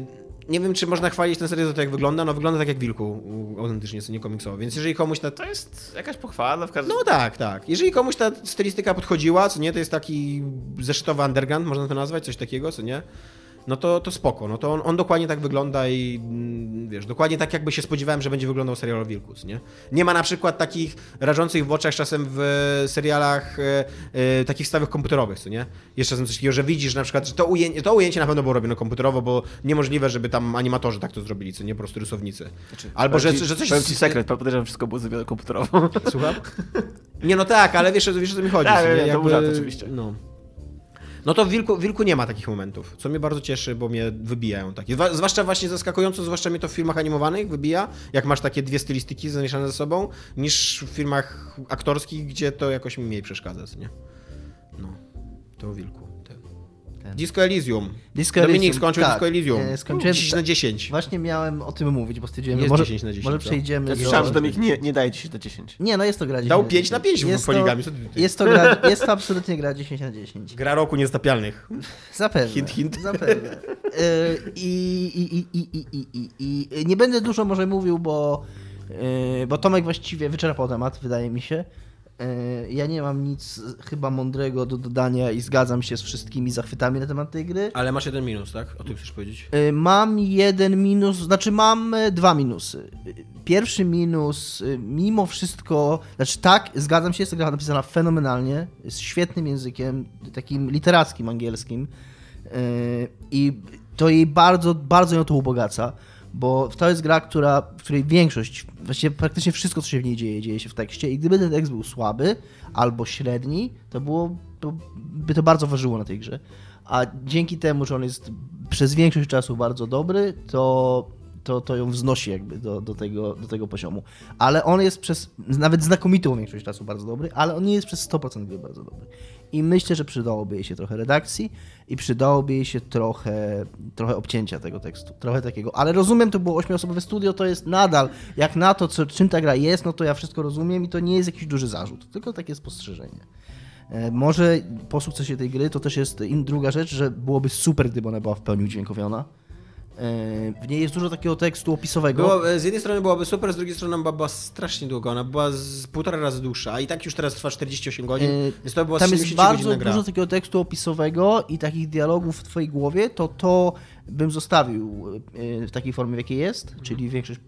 nie wiem, czy można chwalić ten serial za to, jak wygląda. No wygląda tak jak Wilku, autentycznie, co nie komiksowo. Więc jeżeli komuś ta... To jest jakaś pochwała w każdym No tak, tak. Jeżeli komuś ta stylistyka podchodziła, co nie, to jest taki zeszytowy underground, można to nazwać, coś takiego, co nie? No to, to spoko, no to on, on dokładnie tak wygląda i mm, wiesz, dokładnie tak jakby się spodziewałem, że będzie wyglądał serial o Wilku, co nie? Nie ma na przykład takich rażących w oczach czasem w serialach e, e, takich stawach komputerowych, co nie? Jeszcze czasem coś takiego, że widzisz na przykład, że to ujęcie, to ujęcie na pewno było robione komputerowo, bo niemożliwe, żeby tam animatorzy tak to zrobili, co nie? Po prostu rysownicy. Albo, że, ci- że coś... Powiem ci sekret, podejrzewam, że wszystko było zrobione komputerowo. Słucham? Nie, no tak, ale wiesz, wiesz o co mi chodzi. Tak, wiem, to oczywiście. No. No to w Wilku, w Wilku nie ma takich momentów, co mnie bardzo cieszy, bo mnie wybijają takie. Zwłaszcza właśnie zaskakująco, zwłaszcza mnie to w filmach animowanych wybija, jak masz takie dwie stylistyki zamieszane ze sobą, niż w filmach aktorskich, gdzie to jakoś mi mniej przeszkadza, nie? No, to o Wilku. Ten. Disco Elysium. Disco Dominik Elysium, skończył tak. Disco Elysium. E, skończyłem- 10 na 10. Właśnie miałem o tym mówić, bo stwierdziłem, Jest że może, 10 na 10, może co? przejdziemy Ja do... słyszałem, że Dominik nie, nie daje 10 na 10. Nie, no jest to gra 10 Dał na 5 na 5 Jest w to- poligami. Ty? Jest to, gra, jest to absolutnie gra 10 na 10. Gra roku niestapialnych. Zapewne. Hint, hint. Zapewne. E, I, i, i, i, i, i, i, i nie będę dużo może mówił, bo, e, bo Tomek właściwie wyczerpał temat, wydaje mi się. E, Ja nie mam nic chyba mądrego do dodania i zgadzam się z wszystkimi zachwytami na temat tej gry. Ale masz jeden minus, tak? O tym chcesz powiedzieć? E, Mam jeden minus, znaczy mam e, dwa minusy. Pierwszy minus, mimo wszystko, znaczy tak, zgadzam się, jest gra napisana fenomenalnie, jest świetnym językiem, takim literackim angielskim i to jej bardzo, bardzo ją to ubogaca, bo to jest gra, która, w której większość, właściwie praktycznie wszystko, co się w niej dzieje, dzieje się w tekście i gdyby ten tekst był słaby albo średni, to było, to by to bardzo ważyło na tej grze. A dzięki temu, że on jest przez większość czasu bardzo dobry, to, to, to ją wznosi jakby do, do, tego, do tego poziomu. Ale on jest przez nawet znakomitą większość czasu bardzo dobry, ale on nie jest przez 100% gry bardzo dobry. I myślę, że przydałoby jej się trochę redakcji i przydałoby jej się trochę, trochę obcięcia tego tekstu. Trochę takiego. Ale rozumiem, to było ośmioosobowe studio, to jest nadal, jak na to, co, czym ta gra jest, no to ja wszystko rozumiem i to nie jest jakiś duży zarzut, tylko takie spostrzeżenie. E, Może po sukcesie tej gry to też jest druga rzecz, że byłoby super, gdyby ona była w pełni udźwiękowiona. E, W niej jest dużo takiego tekstu opisowego. Było, e, z jednej strony byłaby super, z drugiej strony była, strasznie długa. Ona była z półtora razy dłuższa, a i tak już teraz trwa 48 godzin, Yy, więc to była Tam jest 70 bardzo dużo takiego tekstu opisowego i takich dialogów w twojej głowie, to to bym zostawił w takiej formie, w jakiej jest, czyli większość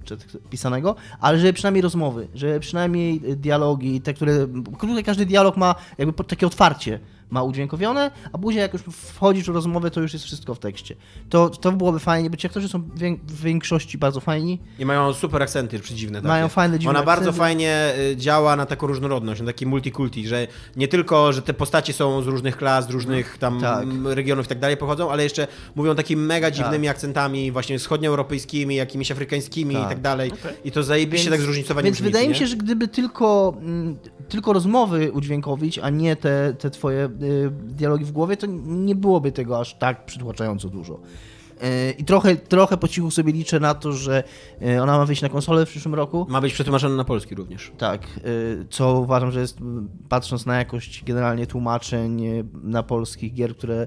pisanego, ale żeby przynajmniej rozmowy, żeby przynajmniej dialogi, te, które, każdy dialog ma jakby takie otwarcie, ma udźwiękowione, a później jak już wchodzisz w rozmowę, to już jest wszystko w tekście. To, to byłoby fajnie, bo ci aktorzy są w większości bardzo fajni. I mają super akcenty przedziwne. Takie. Mają fajne, dziwne Ona bardzo akcenty. fajnie y, działa na taką różnorodność, na taki multikulti, że nie tylko, że te postacie są z różnych klas, z różnych tam Tak. regionów i tak dalej pochodzą, ale jeszcze mówią takimi mega dziwnymi akcentami, właśnie wschodnioeuropejskimi, jakimiś afrykańskimi Tak. i tak dalej. Okej. I to zajebiście tak zróżnicowanie Więc brzmi, wydaje mi się, że gdyby tylko, mm, tylko rozmowy udźwiękowić, a nie te, te twoje y, dialogi w głowie, to nie byłoby tego aż tak przytłaczająco dużo. Y, I trochę, trochę po cichu sobie liczę na to, że y, ona ma wyjść na konsolę w przyszłym roku. Ma być przetłumaczone na polski również. Tak, co uważam, że jest, patrząc na jakość generalnie tłumaczeń na polskich gier, które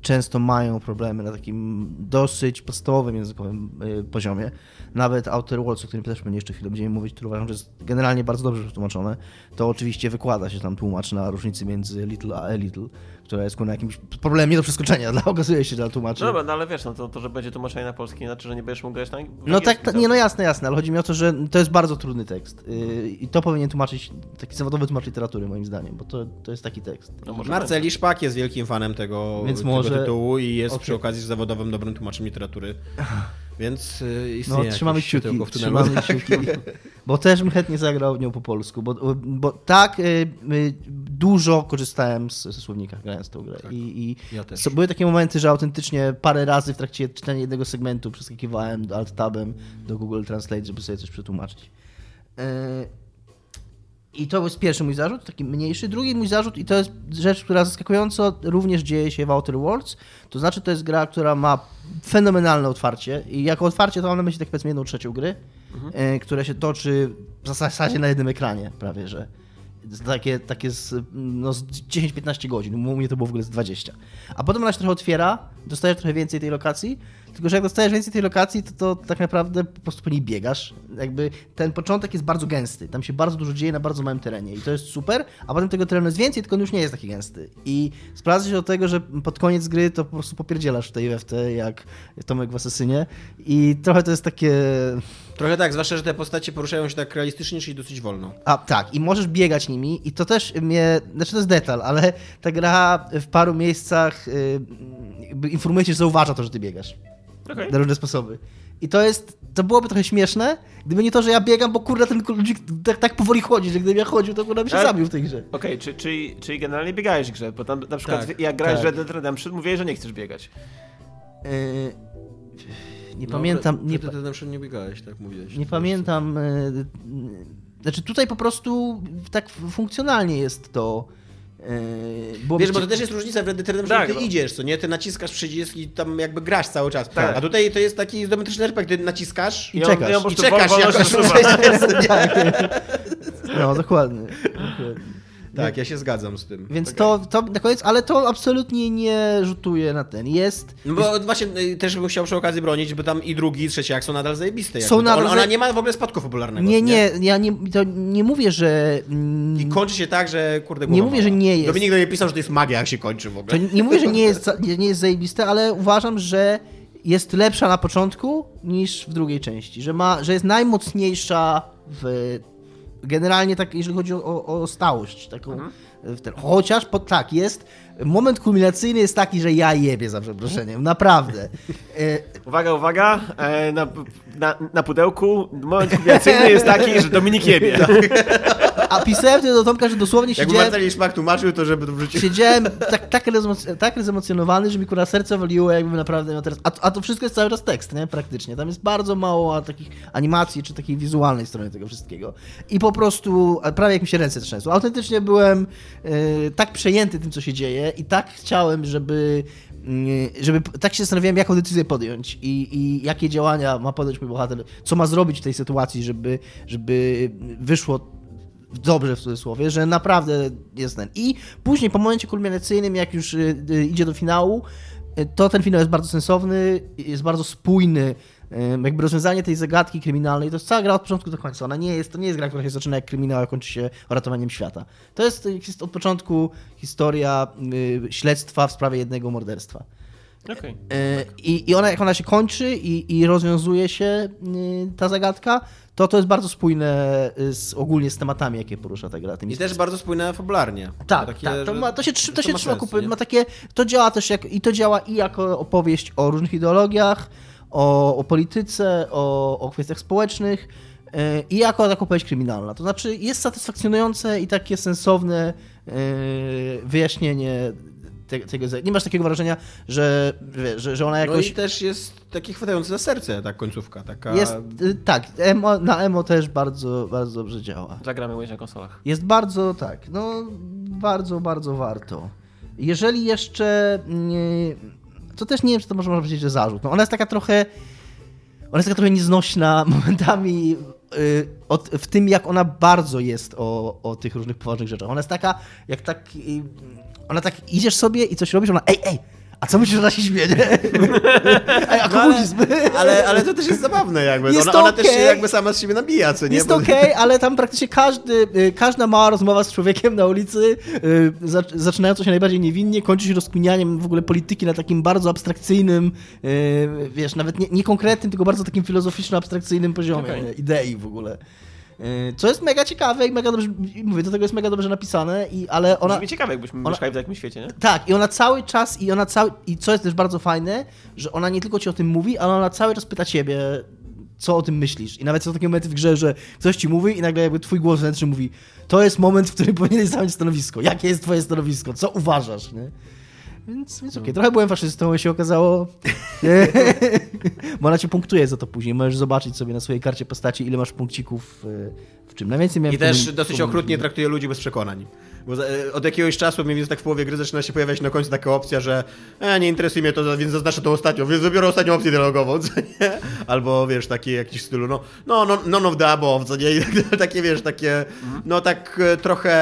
często mają problemy na takim dosyć podstawowym językowym poziomie. Nawet Outer Worlds, o którym też będzie jeszcze chwilę będziemy mówić, który uważam, że jest generalnie bardzo dobrze przetłumaczone, to oczywiście wykłada się tam tłumacz na różnicy między Little a A Little, która jest kurna jakimś problemem nie do przeskoczenia, dla, okazuje się dla tłumaczy. No dobra, no ale wiesz, no to, to że będzie tłumaczenie na polski, znaczy, że nie będziesz mógł grać na No tak, ta, nie no jasne, jasne, ale chodzi mi o to, że to jest bardzo trudny tekst yy, i to powinien tłumaczyć taki zawodowy tłumacz literatury moim zdaniem, bo to, to jest taki tekst. No może Marceli Szpak jest wielkim fanem tego, Więc tego może- tytułu i jest Okej. przy okazji zawodowym dobrym tłumaczem literatury. Więc y, istnieje No trzymamy kciuki, trzymamy kciuki, bo też bym chętnie zagrał w nią po polsku, bo, bo tak y, y, dużo korzystałem z, ze słownika grając tę grę i, i Tak. Ja też. były takie momenty, że autentycznie parę razy w trakcie czytania jednego segmentu przeskakiwałem alt-tabem do Google Translate, żeby sobie coś przetłumaczyć. I to jest pierwszy mój zarzut, taki mniejszy. Drugi mój zarzut, i to jest rzecz, która zaskakująco również dzieje się w Outer Worlds, to znaczy to jest gra, która ma fenomenalne otwarcie. I jako otwarcie to mam na myśli tak powiedzmy jedną trzecią gry, e, które się toczy w zasadzie na jednym ekranie prawie, że takie, takie z, no, z 10-15 godzin. U mnie to było w ogóle z 20. A potem ona się trochę otwiera, dostajesz trochę więcej tej lokacji, tylko że jak dostajesz więcej tej lokacji, to, to tak naprawdę po prostu po niej biegasz. Jakby ten początek jest bardzo gęsty, tam się bardzo dużo dzieje na bardzo małym terenie i to jest super, a potem tego terenu jest więcej, tylko on już nie jest taki gęsty. I sprawdza się do tego, że pod koniec gry to po prostu popierdzielasz w tej UFT, jak Tomek w Asesynie i trochę to jest takie... Trochę tak, zwłaszcza, że te postacie poruszają się tak realistycznie, czyli dosyć wolno. A tak, i możesz biegać nimi, i to też mnie. Znaczy, to jest detal, ale ta gra w paru miejscach y, jakby informuje cię, że zauważa to, że ty biegasz. Okej. Na różne sposoby. I to jest. To byłoby trochę śmieszne, gdyby nie to, że ja biegam, bo kurde, ten ludzik tak, tak powoli chodzi, że gdybym ja chodził, to kurde by się Ale- zabił w tej grze. Okej, czy, czyli, czyli generalnie biegałeś w grze, bo tam na przykład Tak, jak grałeś tak. w Red Dead Redemption, mówiłeś, że nie chcesz biegać. Y, nie pamiętam. Nie, Nie, pa- ty nie biegałeś, tak mówiłeś. nie pamiętam. y, y, Znaczy, tutaj po prostu tak funkcjonalnie jest to. Y, byłoby Wiesz, bo to też jest różnica w Red Dead Redemption, Tak, ty bo- idziesz, co nie? Ty naciskasz przycisk i tam jakby grasz cały czas. Tak. A tutaj to jest taki izometryczny RPG, ty naciskasz I czekasz. i czekasz się przesuwa. No, dokładnie. dokładnie. Tak, ja się zgadzam z tym. Więc to, to na koniec, ale to absolutnie nie rzutuje na ten. Jest. No bo właśnie y, też bym chciał przy okazji bronić, bo tam i drugi, i trzeci jak są nadal zajebiste. Są jakby. To nadal ona, nie ma w ogóle spadku popularnego. Nie, co nie, ja nie, to nie mówię, że. mm, I kończy się tak, że kurde Nie mówię, że mała. nie jest. Dominik do mnie pisał, że to jest magia, jak się kończy w To ogóle. nie mówię, że nie jest, nie nie jest zajebiste, ale uważam, że jest lepsza na początku niż w drugiej części. Że, ma, że jest najmocniejsza w. Generalnie tak, jeżeli chodzi o, o, stałość. Taką, Mhm. w ten, chociaż po, tak, jest. Moment kulminacyjny jest taki, że ja jebie za przeproszeniem. Naprawdę. E, Uwaga, uwaga, e, na, na, na pudełku moment kulminacyjny jest taki, że Dominik jebie. A pisałem wtedy do Tomka, że dosłownie Jakby siedziałem, Marceli Szmak tłumaczył to, żeby to wrzucił. siedziałem tak, tak, tak rezemocjonowany, że mi kurwa serce waliło, jakbym naprawdę miał teraz... A, a to wszystko jest cały czas tekst, nie? Praktycznie. Tam jest bardzo mało takich animacji, czy takiej wizualnej strony tego wszystkiego. I po prostu prawie jak mi się ręce trzęsą. Autentycznie byłem e, tak przejęty tym, co się dzieje i tak chciałem, żeby... mm, Żeby tak się zastanawiałem, jaką decyzję podjąć i, i jakie działania ma podjąć mój bohater, co ma zrobić w tej sytuacji, żeby, żeby wyszło dobrze w cudzysłowie, że naprawdę jest ten. I później po momencie kulminacyjnym, jak już y, y, idzie do finału, y, to ten finał jest bardzo sensowny, jest bardzo spójny. Jakby rozwiązanie tej zagadki kryminalnej, to jest cała gra od początku do końca. Ona nie jest, to nie jest gra, która się zaczyna jak kryminał, a kończy się ratowaniem świata. To jest, jest od początku historia śledztwa w sprawie jednego morderstwa. Okej. E, I, I ona, jak ona się kończy i, i rozwiązuje się y, ta zagadka, to to jest bardzo spójne y, z, ogólnie z tematami, jakie porusza ta gra. Tymi I też bardzo spójne fabularnie. tak, Takie, tak. To, ma, to się, to się ma trzyma sens, kupy. nie? Ma takie, to działa też jak, i to działa i jako opowieść o różnych ideologiach, o, o polityce, o, o kwestiach społecznych e, i jako taka opowieść kryminalna. To znaczy jest satysfakcjonujące i takie sensowne e, wyjaśnienie tego. Nie masz takiego wrażenia, że, wiesz, że, że ona No jakoś... i też jest taki chwytający za serce ta końcówka. Taka... Jest, y, tak, emo, na emo też bardzo, bardzo dobrze działa. Zagramy łyś na konsolach. Jest bardzo, tak, no bardzo, bardzo warto. Jeżeli jeszcze, nie, to też nie wiem, czy to można powiedzieć, że zarzut. No ona jest taka trochę, ona jest taka trochę nieznośna momentami y, od, w tym, jak ona bardzo jest o, o tych różnych poważnych rzeczach. Ona jest taka, jak tak, ona tak idziesz sobie i coś robisz, ona, ej, ej, a co myślisz, że ona się śmieje? Ej, a No, ale, komunizm? ale, ale to też jest zabawne jakby. Jest ona, ona też się jakby sama z siebie nabija, co nie? Jest Bo- okej, ale tam praktycznie każdy, y, każda mała rozmowa z człowiekiem na ulicy, y, zac- zaczynająca się najbardziej niewinnie, kończy się rozkminianiem w ogóle polityki na takim bardzo abstrakcyjnym, y, wiesz, nawet nie, nie konkretnym, tylko bardzo takim filozoficzno-abstrakcyjnym poziomie Okej. y, idei w ogóle. Y, Co jest mega ciekawe i mega dobrze, mówię, do tego jest mega dobrze napisane, i, ale ona... Brzmi ciekawe, jakbyśmy ona- mieszkali w takim świecie, nie? Tak, i ona cały czas, i ona cały, i co jest też bardzo fajne, że ona nie tylko ci o tym mówi, ale ona cały czas pyta ciebie, co o tym myślisz. I nawet są takie momenty w grze, że ktoś ci mówi i nagle jakby twój głos wewnętrzny mówi, to jest moment, w którym powinieneś zająć stanowisko. Jakie jest twoje stanowisko? Co uważasz, nie? Więc, więc okej, trochę byłem faszystą, się okazało. Bo ona cię punktuje za to później. Możesz zobaczyć sobie na swojej karcie postaci, ile masz punkcików e, w czym. Najwięcej miałem I w też dosyć okrutnie traktuje ludzi bez przekonań. Bo e, od jakiegoś czasu, mniej więcej tak w połowie gry, zaczyna się pojawiać na końcu taka opcja, że e, nie interesuje mnie to, więc zaznaczę tą ostatnią, więc wybiorę ostatnią opcję dialogową, co nie? Albo wiesz, takie jakiś stylu, no, no, no none of the above, co nie? I tak- takie wiesz, takie, no tak e, trochę,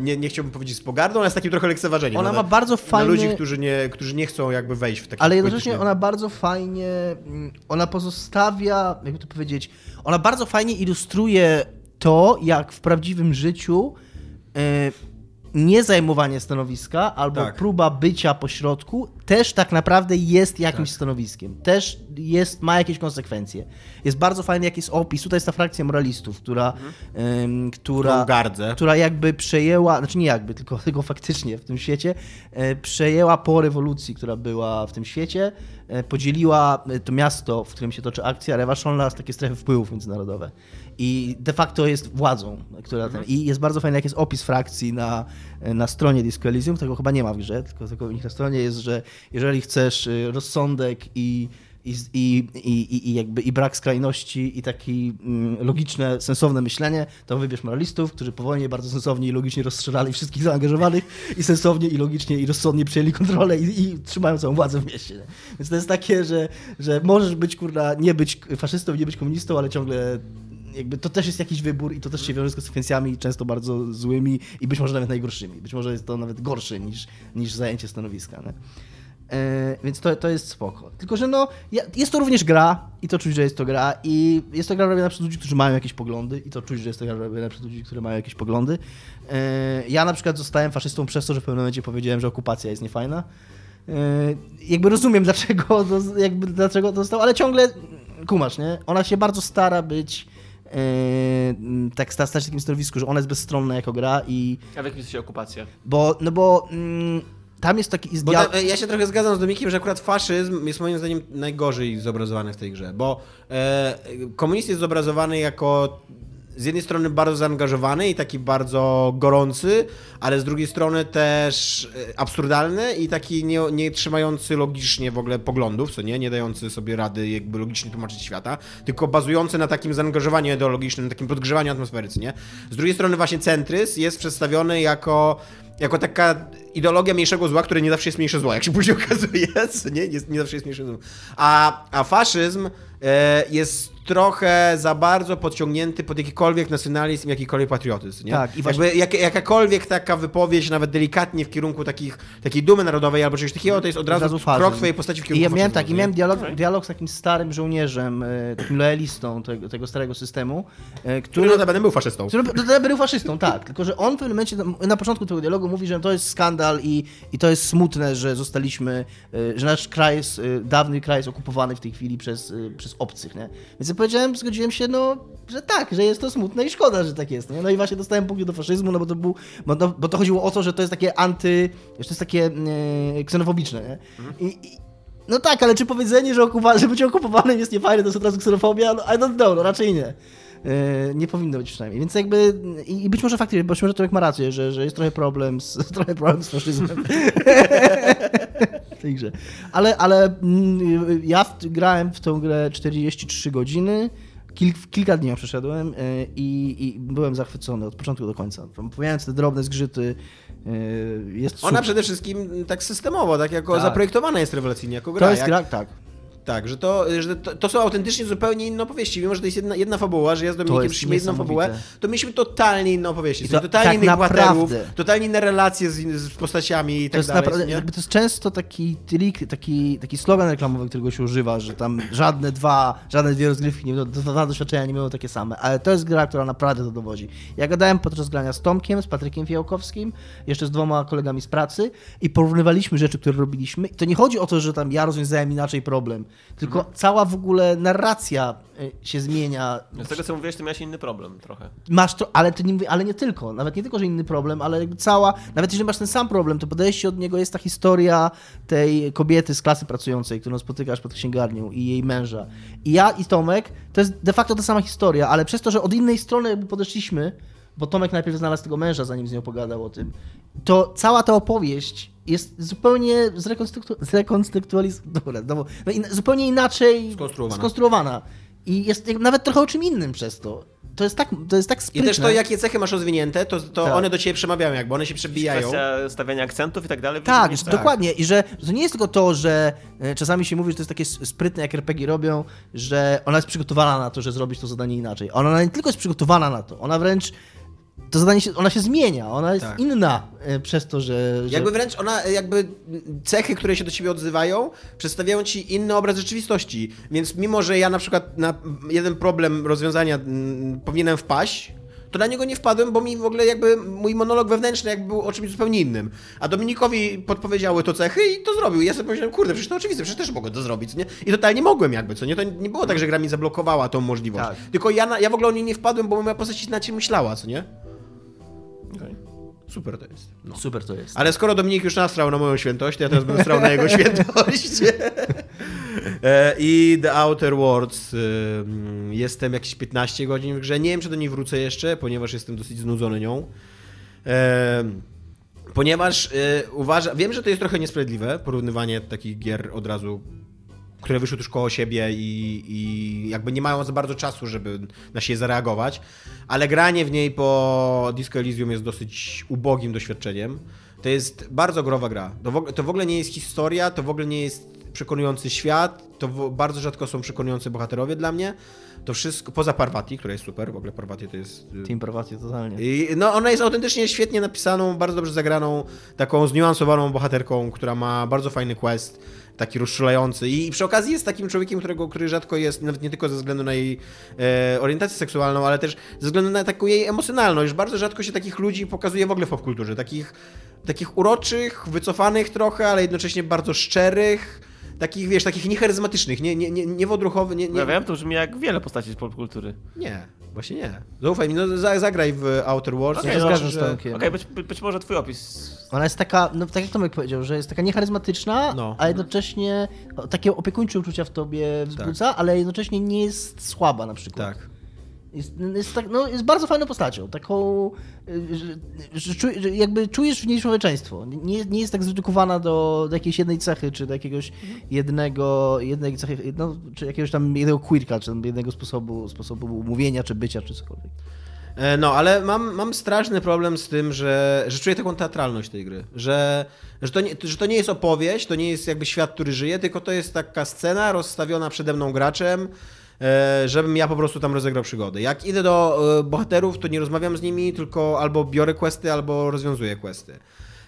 nie, nie chciałbym powiedzieć z pogardą, ale z takim trochę lekceważeniem. Ona no, ma na- bardzo fajny- ludzi, którzy nie, którzy nie chcą jakby wejść w taki Ale jednocześnie ona bardzo fajnie, mm, ona pozostawia, jakby to powiedzieć, ona bardzo fajnie ilustruje to, jak w prawdziwym życiu nie zajmowanie stanowiska albo Tak. próba bycia pośrodku też tak naprawdę jest jakimś Tak. stanowiskiem. Też jest, ma jakieś konsekwencje. Jest bardzo fajny jakiś opis. Tutaj jest ta frakcja moralistów, która, em, która, która jakby przejęła, znaczy nie jakby, tylko, tylko faktycznie w tym świecie, e, przejęła po rewolucji, która była w tym świecie, e, podzieliła e, to miasto, w którym się toczy akcja, Rewaszon na takie strefy wpływów międzynarodowe. I de facto jest władzą, która ten, I jest bardzo fajny, jak jest opis frakcji na, na stronie Disco Elysium, tego chyba nie ma w grze, tylko, tylko u nich na stronie jest, że jeżeli chcesz y, rozsądek i i, i, i, i, jakby, i brak skrajności i takie mm, logiczne, sensowne myślenie, to wybierz moralistów, którzy po wojnie bardzo sensownie i logicznie rozstrzelali wszystkich zaangażowanych i sensownie i logicznie i rozsądnie przejęli kontrolę i, i trzymają całą władzę w mieście. Nie? Więc to jest takie, że, że możesz być, kurwa, nie być faszystą, nie być komunistą, ale ciągle jakby to też jest jakiś wybór i to też się wiąże z konsekwencjami często bardzo złymi i być może nawet najgorszymi. Być może jest to nawet gorsze niż, niż zajęcie stanowiska. Nie? E, więc to, to jest spoko. Tylko, że no, jest to również gra i to czuć, że jest to gra i jest to gra robiona przez ludzi, którzy mają jakieś poglądy i to czuć, że jest to gra robiona przez ludzi, którzy mają jakieś poglądy. E, ja na przykład zostałem faszystą przez to, że w pewnym momencie powiedziałem, że okupacja jest niefajna. E, jakby rozumiem, dlaczego to, jakby, dlaczego to zostało, ale ciągle kumasz, nie? Ona się bardzo stara być tak sta- stać w takim stanowisku, że ona jest bezstronna jako gra i A w jakim sensie okupacja? bo, no bo mm, tam jest taki jest Bo ta, ja się trochę zgadzam z Dominikiem, że akurat faszyzm jest moim zdaniem najgorzej zobrazowany w tej grze, bo e, komunizm jest zobrazowany jako z jednej strony bardzo zaangażowany i taki bardzo gorący, ale z drugiej strony też e, absurdalny i taki nie, nie trzymający logicznie w ogóle poglądów, co nie, nie dający sobie rady jakby logicznie tłumaczyć świata, tylko bazujący na takim zaangażowaniu ideologicznym, takim podgrzewaniu atmosfery, co nie. Z drugiej strony właśnie centryzm jest przedstawiony jako jako taka ideologia mniejszego zła, które nie zawsze jest mniejsze zło, jak się później okazuje, nie? nie, nie zawsze jest mniejsze zło. A, a faszyzm e, jest trochę za bardzo podciągnięty pod jakikolwiek nacjonalizm, jakikolwiek patriotyzm, nie? Tak, i Jakby jak, jakakolwiek taka wypowiedź, nawet delikatnie w kierunku takich, takiej dumy narodowej albo czegoś takiego, to jest od razu, faszyzm. krok twojej postaci w I kierunku ja miałem faszyzmu, tak, i miałem dialog, Okej. dialog z takim starym żołnierzem, e, takim lojalistą tego, tego starego systemu, e, Który który, notabene był faszystą. który który był faszystą, tak. Tylko, że on w pewnym momencie, na początku tego dialogu mówi, że to jest skandal i, i to jest smutne, że zostaliśmy, e, że nasz kraj jest, e, dawny kraj jest okupowany w tej chwili przez, e, przez obcych, nie? Więc ja powiedziałem, zgodziłem się, no, że tak, że jest to smutne i szkoda, że tak jest, nie? No i właśnie dostałem punkt do faszyzmu, no bo to był, bo to, bo to chodziło o to, że to jest takie anty, że to jest takie e, ksenofobiczne, nie? I, i, no tak, ale czy powiedzenie, że, okupa- że bycie okupowanym jest niefajne, to jest od razu ksenofobia? No, I don't know, no raczej nie. Yy, nie powinno być przynajmniej. Więc jakby, i być może faktycznie, być może Tomek ma rację, że, że jest trochę problem z, trochę problem z faszyzmem w tej grze. Ale, ale mm, ja w, grałem w tę grę 43 godziny, Kil, kilka dni ją przeszedłem yy, i, i byłem zachwycony od początku do końca. Pomijając te drobne zgrzyty, yy, jest Ona super. przede wszystkim tak systemowo, tak jako Tak. zaprojektowana jest rewelacyjnie, jako gra. To jest gra, tak. Tak, że to, że to, to są autentycznie zupełnie inne opowieści. Mimo, że to jest jedna, jedna fabuła, że ja z Dominikiem przyszliśmy jedną fabułę, to mieliśmy totalnie inne opowieści. I To, to totalnie tak innych bohaterów, totalnie inne relacje z, z postaciami i To tak jest, dalej. naprawdę, jakby to jest często taki trik, taki, taki slogan reklamowy, którego się używa, że tam żadne dwa, żadne dwie rozgrywki, nie będą, dwa doświadczenia nie będą takie same, ale to jest gra, która naprawdę to dowodzi. Ja gadałem podczas grania z Tomkiem, z Patrykiem Fijałkowskim, jeszcze z dwoma kolegami z pracy i porównywaliśmy rzeczy, które robiliśmy i to nie chodzi o to, że tam ja rozwiązałem inaczej problem, tylko cała w ogóle narracja y, się zmienia. Z tego co mówiłeś, to miałeś inny problem trochę. Masz to, ale, to nie, ale nie tylko. Nawet nie tylko, że inny problem, ale jakby cała. Nawet jeżeli masz ten sam problem, to podejście od niego jest ta historia tej kobiety z klasy pracującej, którą spotykasz pod księgarnią i jej męża. I ja i Tomek to jest de facto ta sama historia, ale przez to, że od innej strony jakby podeszliśmy bo Tomek najpierw znalazł tego męża, zanim z nią pogadał o tym, to cała ta opowieść jest zupełnie zrekonstruktu... zrekonstruktualizowana, no, no, in... zupełnie inaczej Skonstruowana. skonstruowana. I jest nawet trochę o czym innym przez to. To jest tak, to jest tak I sprytne. też to, jakie cechy masz rozwinięte, to, to Tak. one do ciebie przemawiają, jakby one się przebijają. Kwestia stawiania akcentów i tak dalej. Tak, że dokładnie. I że to nie jest tylko to, że e, czasami się mówi, że to jest takie sprytne, jak RPG robią, że ona jest przygotowana na to, że zrobić to zadanie inaczej. Ona nie tylko jest przygotowana na to, ona wręcz to zadanie się, ona się zmienia, ona jest Tak. inna e, przez to, że... że... Jakby wręcz ona, jakby cechy, które się do ciebie odzywają, przedstawiają ci inny obraz rzeczywistości. Więc mimo, że ja na przykład na jeden problem rozwiązania mm, powinienem wpaść, to na niego nie wpadłem, bo mi w ogóle jakby mój monolog wewnętrzny jakby był o czymś zupełnie innym. A Dominikowi podpowiedziały to cechy i to zrobił. I ja sobie pomyślałem, kurde, przecież to oczywiste, przecież też mogę to zrobić, nie? I totalnie mogłem jakby, co nie? To nie było tak, że gra mi zablokowała tą możliwość. Tak. Tylko ja, na, ja w ogóle o niej nie wpadłem, bo moja postać inaczej myślała, co nie? Okej. Super to jest. No. Super to jest. Ale skoro Dominik już nastrał na moją świętość, to ja teraz będę strał na jego świętość. E, I The Outer Worlds. y, mm, Jestem jakieś 15 godzin w grze. Nie wiem, czy do niej wrócę jeszcze, ponieważ jestem dosyć znudzony nią. E, Ponieważ y, uważam, wiem, że to jest trochę niesprawiedliwe, porównywanie takich gier od razu, które wyszły tuż koło siebie i, i jakby nie mają za bardzo czasu, żeby na siebie zareagować, ale granie w niej po Disco Elysium jest dosyć ubogim doświadczeniem. To jest bardzo growa gra. To w, ogóle, to w ogóle nie jest historia, to w ogóle nie jest przekonujący świat, to w, bardzo rzadko są przekonujący bohaterowie dla mnie. To wszystko, poza Parvati, która jest super, w ogóle Parvati to jest y, Team Parvati totalnie. i, no, ona jest autentycznie świetnie napisaną, bardzo dobrze zagraną, taką zniuansowaną bohaterką, która ma bardzo fajny quest, taki rozszulający. I przy okazji jest takim człowiekiem, którego, który rzadko jest, nawet nie tylko ze względu na jej e, orientację seksualną, ale też ze względu na taką jej emocjonalność. Bardzo rzadko się takich ludzi pokazuje w ogóle w popkulturze. Takich, takich uroczych, wycofanych trochę, ale jednocześnie bardzo szczerych. Takich, wiesz, takich niecharyzmatycznych, nie, nie, nie, nie wodruchowy, nie, nie, Ja wiem, to brzmi jak wiele postaci z popkultury. nie, właśnie nie. Zaufaj mi, no za, zagraj w Outer Worlds. Okej, to no, zgadzam z że- Tomkiem. Okej, być, być może twój opis. Ona jest taka, no tak jak Tomek powiedział, że jest taka niecharyzmatyczna, No. a jednocześnie takie opiekuńcze uczucia w tobie wzbudza, ale jednocześnie nie jest słaba na przykład. Tak. Jest, jest, tak, no, jest bardzo fajną postacią, taką, y, że, że, że jakby czujesz w niej człowieczeństwo. Nie, nie jest tak zredukowana do, do jakiejś jednej cechy, czy do jakiegoś jednego, jednej cechy, no, czy jakiegoś tam jednego quirka, czy tam jednego sposobu, sposobu mówienia, czy bycia, czy cokolwiek. E, No, ale mam, mam straszny problem z tym, że, że czuję taką teatralność tej gry. Że, że, to nie, że to nie jest opowieść, to nie jest jakby świat, który żyje, tylko to jest taka scena rozstawiona przede mną graczem, żebym ja po prostu tam rozegrał przygody. Jak idę do e, bohaterów, to nie rozmawiam z nimi, tylko albo biorę questy, albo rozwiązuję questy.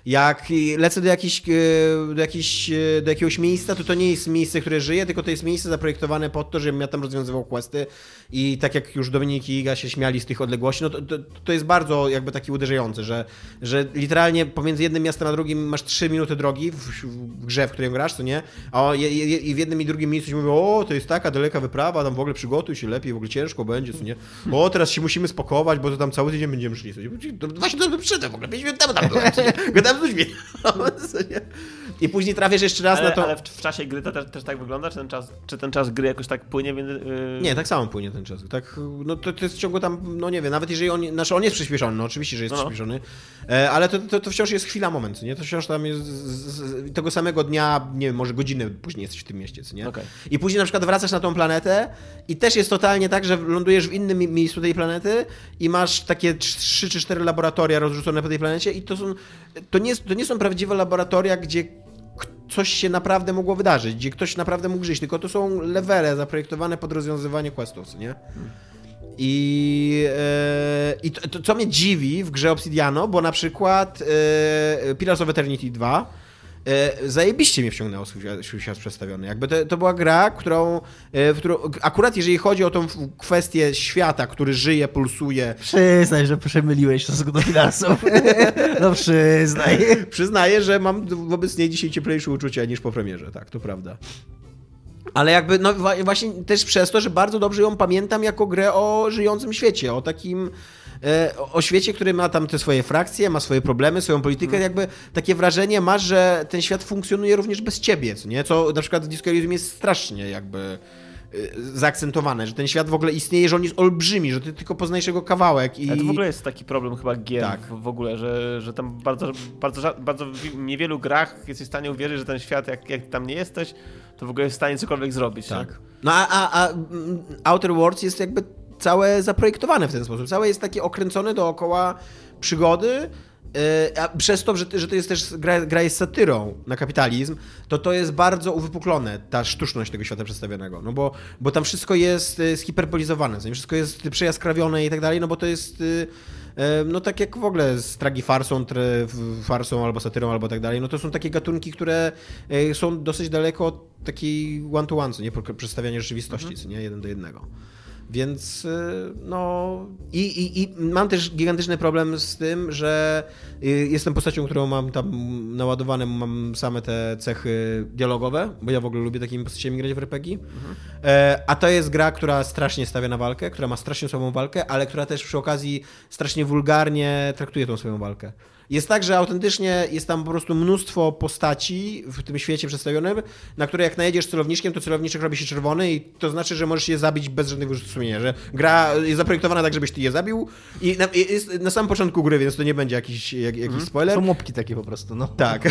Jak lecę do, jakiś, e, do, jakiś, e, do jakiegoś miejsca, to to nie jest miejsce, które żyje, tylko to jest miejsce zaprojektowane pod to, żebym ja tam rozwiązywał questy i tak jak już Dominik i Iga się śmiali z tych odległości, no to, to, to jest bardzo jakby taki uderzające, że, że literalnie pomiędzy jednym miastem a drugim masz 3 minuty drogi w, w grze, w której grasz, co nie? A i w jednym i drugim miejscu się mówi, o, to jest taka daleka wyprawa, tam w ogóle przygotuj się lepiej, w ogóle ciężko będzie, co nie? O, teraz się musimy spakować, bo to tam cały tydzień będziemy szli. Co nie? To Właśnie to przyszedłem w ogóle, 5 minut temu tam byłem, co nie? Gadałem z ludźmi. I później trafisz jeszcze raz Ale, na to... ale w, w czasie gry to też, też tak wygląda? Czy ten, czas, czy ten czas gry jakoś tak płynie? Między, yy... Nie, tak samo płynie ten czas. Tak, no to, to jest w ciągu tam, no nie wiem, nawet jeżeli on, znaczy on jest przyspieszony, no oczywiście, że jest No. przyspieszony, e, ale to, to, to wciąż jest chwila, moment, nie? To wciąż tam jest z, z, tego samego dnia, nie wiem, może godzinę później jesteś w tym mieście, co nie? Okej. I później na przykład wracasz na tą planetę i też jest totalnie tak, że lądujesz w innym mi- miejscu tej planety i masz takie trzy czy cztery laboratoria rozrzucone po tej planecie i to są, to nie, to nie są prawdziwe laboratoria, gdzie coś się naprawdę mogło wydarzyć, gdzie ktoś naprawdę mógł żyć, tylko to są levele zaprojektowane pod rozwiązywanie questów, nie? I, e, i to, to, co mnie dziwi w grze Obsidiano, bo na przykład e, Pillars of Eternity 2 e, zajebiście mnie wciągnęło swój, świat- przedstawiony. Jakby to, to była gra, którą, e, w którą akurat jeżeli chodzi o tą kwestię świata, który żyje, pulsuje, Przyznaj, że przemyliłeś w stosunku do finansów. No przyznaj. Przyznaję, że mam wobec niej dzisiaj cieplejsze uczucia niż po premierze, tak, to prawda. Ale jakby, no właśnie też przez to, że bardzo dobrze ją pamiętam jako grę o żyjącym świecie, o takim, o- o świecie, który ma tam te swoje frakcje, ma swoje problemy, swoją politykę, jakby takie wrażenie masz, że ten świat funkcjonuje również bez ciebie, co nie? Co na przykład w Disco Elysium jest strasznie jakby y, zaakcentowane, że ten świat w ogóle istnieje, że on jest olbrzymi, że ty tylko poznajesz jego kawałek i... Ale to w ogóle jest taki problem chyba gier Tak. w, ogóle, że, że tam bardzo, bardzo, bardzo w niewielu grach jesteś w stanie uwierzyć, że ten świat, jak, jak tam nie jesteś, to w ogóle jest w stanie cokolwiek zrobić. nie? Tak. No a, a, a mm, Outer Worlds jest jakby całe zaprojektowane w ten sposób. Całe jest takie okręcone dookoła przygody. yy, A przez to, że, że to jest też gra, gra jest satyrą na kapitalizm, to to jest bardzo uwypuklone, ta sztuczność tego świata przedstawionego. No bo, bo tam wszystko jest zhiperbolizowane, nie? wszystko jest przejaskrawione i tak dalej, no bo to jest. yy, No tak jak w ogóle z tragifarsą, tre, w- farsą albo satyrą albo tak dalej, no to są takie gatunki, które są dosyć daleko od takiej one-to-one, nie? Przedstawiania rzeczywistości, co nie? Jeden do jednego. Więc y, no i, i, i mam też gigantyczny problem z tym, że y, jestem postacią, którą mam tam naładowane, mam same te cechy dialogowe, bo ja w ogóle lubię takimi postaciami grać w RPG. E, a to jest gra, która strasznie stawia na walkę, która ma strasznie słabą walkę, ale która też przy okazji strasznie wulgarnie traktuje tą swoją walkę. Jest tak, że autentycznie jest tam po prostu mnóstwo postaci w tym świecie przedstawionym, na które jak najedziesz celowniczkiem, to celowniczek robi się czerwony i to znaczy, że możesz je zabić bez żadnego wyrzutu sumienia, że gra jest zaprojektowana tak, żebyś ty je zabił i na, jest na samym początku gry, więc to nie będzie jakiś, jak, jakiś spoiler. Są mopki takie po prostu, no. Tak.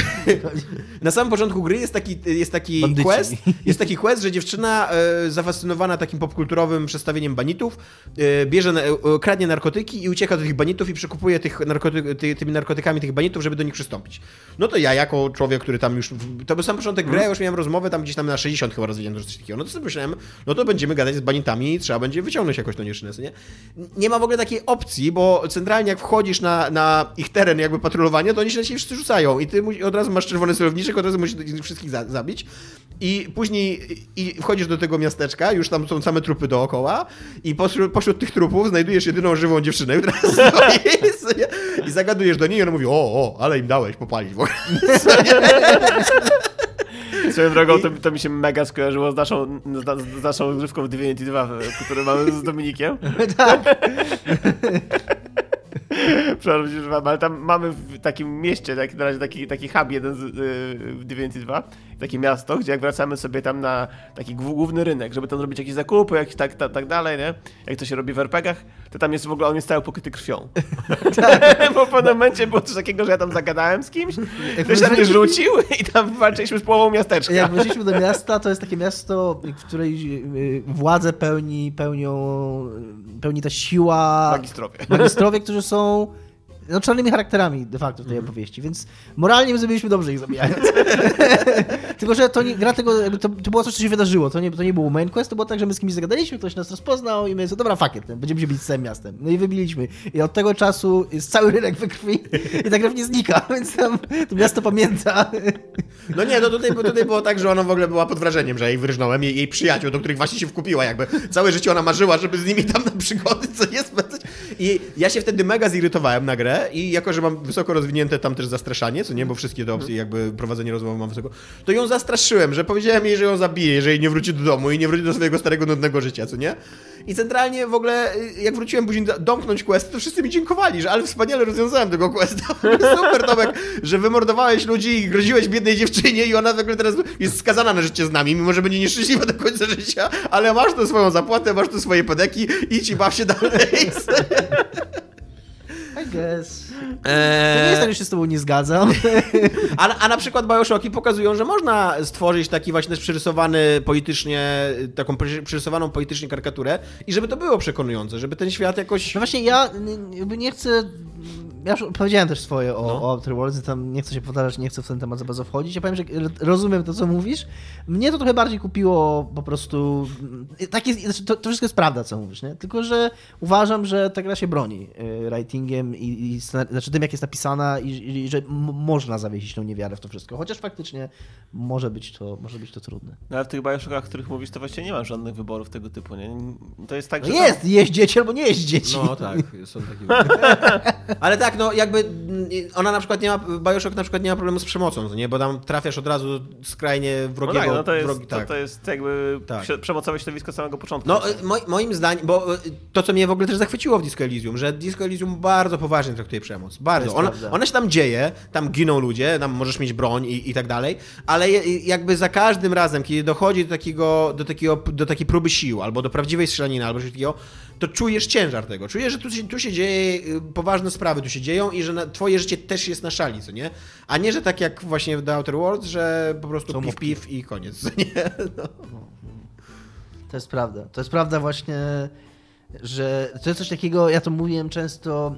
Na samym początku gry jest taki, jest taki Bandyci. quest, jest taki quest, że dziewczyna e, zafascynowana takim popkulturowym przedstawieniem banitów, e, bierze, na- e, kradnie narkotyki i ucieka do tych banitów i przekupuje tych narkoty, ty, tymi narkotykami tych banitów, żeby do nich przystąpić. No to ja jako człowiek, który tam już, to był sam początek gry, ja już miałem rozmowę tam gdzieś tam na 60 chyba rozwiniętą, czy coś takiego. No to sobie myślałem, no to będziemy gadać z banitami i trzeba będzie wyciągnąć jakoś tą dziewczynę, co nie? Nie ma w ogóle takiej opcji, bo centralnie jak wchodzisz na, na ich teren jakby patrolowania, to oni się na ciebie wszyscy rzucają i ty od razu masz czerwony celowniczek, od razu musisz ich wszystkich za, zabić i później i wchodzisz do tego miasteczka, już tam są same trupy dookoła i pośród, pośród tych trupów znajdujesz jedyną żywą dziewczynę, która stoi i zagadujesz do niej i ona mówi, o, o, ale im dałeś popalić w ogóle. Swoją drogą to, to mi się mega skojarzyło z naszą, z, z naszą rozgrywką w Divinity 2, którą mamy z Dominikiem. Przepraszam, że wam, ale tam mamy w takim mieście, tak, na razie taki, taki hub jeden z, yy, w Divinity 2, takie miasto, gdzie jak wracamy sobie tam na taki głó- główny rynek, żeby tam robić jakieś zakupy, jakieś tak, tak, tak dalej, nie? Jak to się robi w RPGach, to tam jest w ogóle, on jest cały pokryty krwią. Bo w pewnym momencie było coś takiego, że ja tam zagadałem z kimś, ktoś na mnie rzucił i tam walczyliśmy z połową miasteczka. Jak weszliśmy do miasta, to jest takie miasto, w której y, władzę pełni, pełnią, pełni ta siła Magistrowie. magistrowie, którzy są no, czarnymi charakterami de facto w tej opowieści, więc moralnie my zrobiliśmy dobrze ich zabijając. Tylko, że to nie, gra tego, to, to było coś, co się wydarzyło, to nie, to nie był main quest, to było tak, że my z kimś zagadaliśmy, ktoś nas rozpoznał i my sobie, dobra, fuck it, będziemy się bić z całym miastem. No i wybiliśmy. I od tego czasu jest cały rynek we krwi i ta krew nie znika, więc tam to miasto pamięta. No nie, no tutaj, tutaj było tak, że ona w ogóle była pod wrażeniem, że jej wyrżnąłem, jej, jej przyjaciół, do których właśnie się wkupiła, jakby całe życie ona marzyła, żeby z nimi tam na przygody co spędzać. I ja się wtedy mega zirytowałem na grę i jako, że mam wysoko rozwinięte tam też zastraszanie, co nie, bo wszystkie te opcje jakby prowadzenie rozmowy mam wysoko, to ją zastraszyłem, że powiedziałem jej, że ją zabiję, jeżeli nie wróci do domu i nie wróci do swojego starego, nudnego życia, co nie? I centralnie w ogóle, y, jak wróciłem później do- domknąć quest, to wszyscy mi dziękowali, że ale wspaniale rozwiązałem tego questa. Super, Tomek, że wymordowałeś ludzi i groziłeś biednej dziewczynie i ona w ogóle teraz jest skazana na życie z nami, mimo że będzie nieszczęśliwa do końca życia, ale masz tu swoją zapłatę, masz tu swoje pedeki i ci baw się dalej. I guess. To nie jest tak, że się z tobą nie zgadzam. A, a na przykład Bioshocki pokazują, że można stworzyć taki właśnie też przerysowany politycznie, taką przy- przerysowaną politycznie karykaturę i żeby to było przekonujące, żeby ten świat jakoś... No właśnie ja nie chcę. Ja już powiedziałem też swoje o, No. o Outer Worlds, tam nie chcę się powtarzać, nie chcę w ten temat za bardzo wchodzić. Ja powiem, że rozumiem to, co mówisz. Mnie to trochę bardziej kupiło po prostu. Tak jest, znaczy to, to wszystko jest prawda, co mówisz, nie? Tylko, że uważam, że ta gra się broni y, writingiem i, i znaczy tym, jak jest napisana i, i że można zawiesić tą niewiarę w to wszystko. Chociaż faktycznie może być to, może być to trudne. No ale w tych Bioshockach, o których mówisz, to właściwie nie ma żadnych wyborów tego typu, nie? To jest tak, No że jest, jeść dzieci albo nie jeść dzieci. No tak, są takie. Ale tak, tak, no jakby mm, ona na przykład nie ma, Bioshock na przykład nie ma problemu z przemocą, nie? Bo tam trafiasz od razu skrajnie No wrogiego. tak, no to jest, wrogi, to, tak. to jest jakby Tak. prze- przemocowe środowisko z samego początku. No, y, moi- moim zdaniem, bo y, to, co mnie w ogóle też zachwyciło w Disco Elysium, że Disco Elysium bardzo poważnie traktuje przemoc. Bardzo. Ona, ona się tam dzieje, tam giną ludzie, tam możesz mieć broń i, i tak dalej, ale jakby za każdym razem, kiedy dochodzi do, takiego, do, takiego, do takiej próby sił, albo do prawdziwej strzelaniny, albo coś takiego, to czujesz ciężar tego. Czujesz, że tu się, tu się dzieje, y, poważne sprawy tu się dzieją i że na, twoje życie też jest na szali, co nie? A nie, że tak jak właśnie w The Outer Worlds, że po prostu Są piw, piw i koniec, co nie? No. To jest prawda. To jest prawda właśnie, że to jest coś takiego, ja to mówiłem często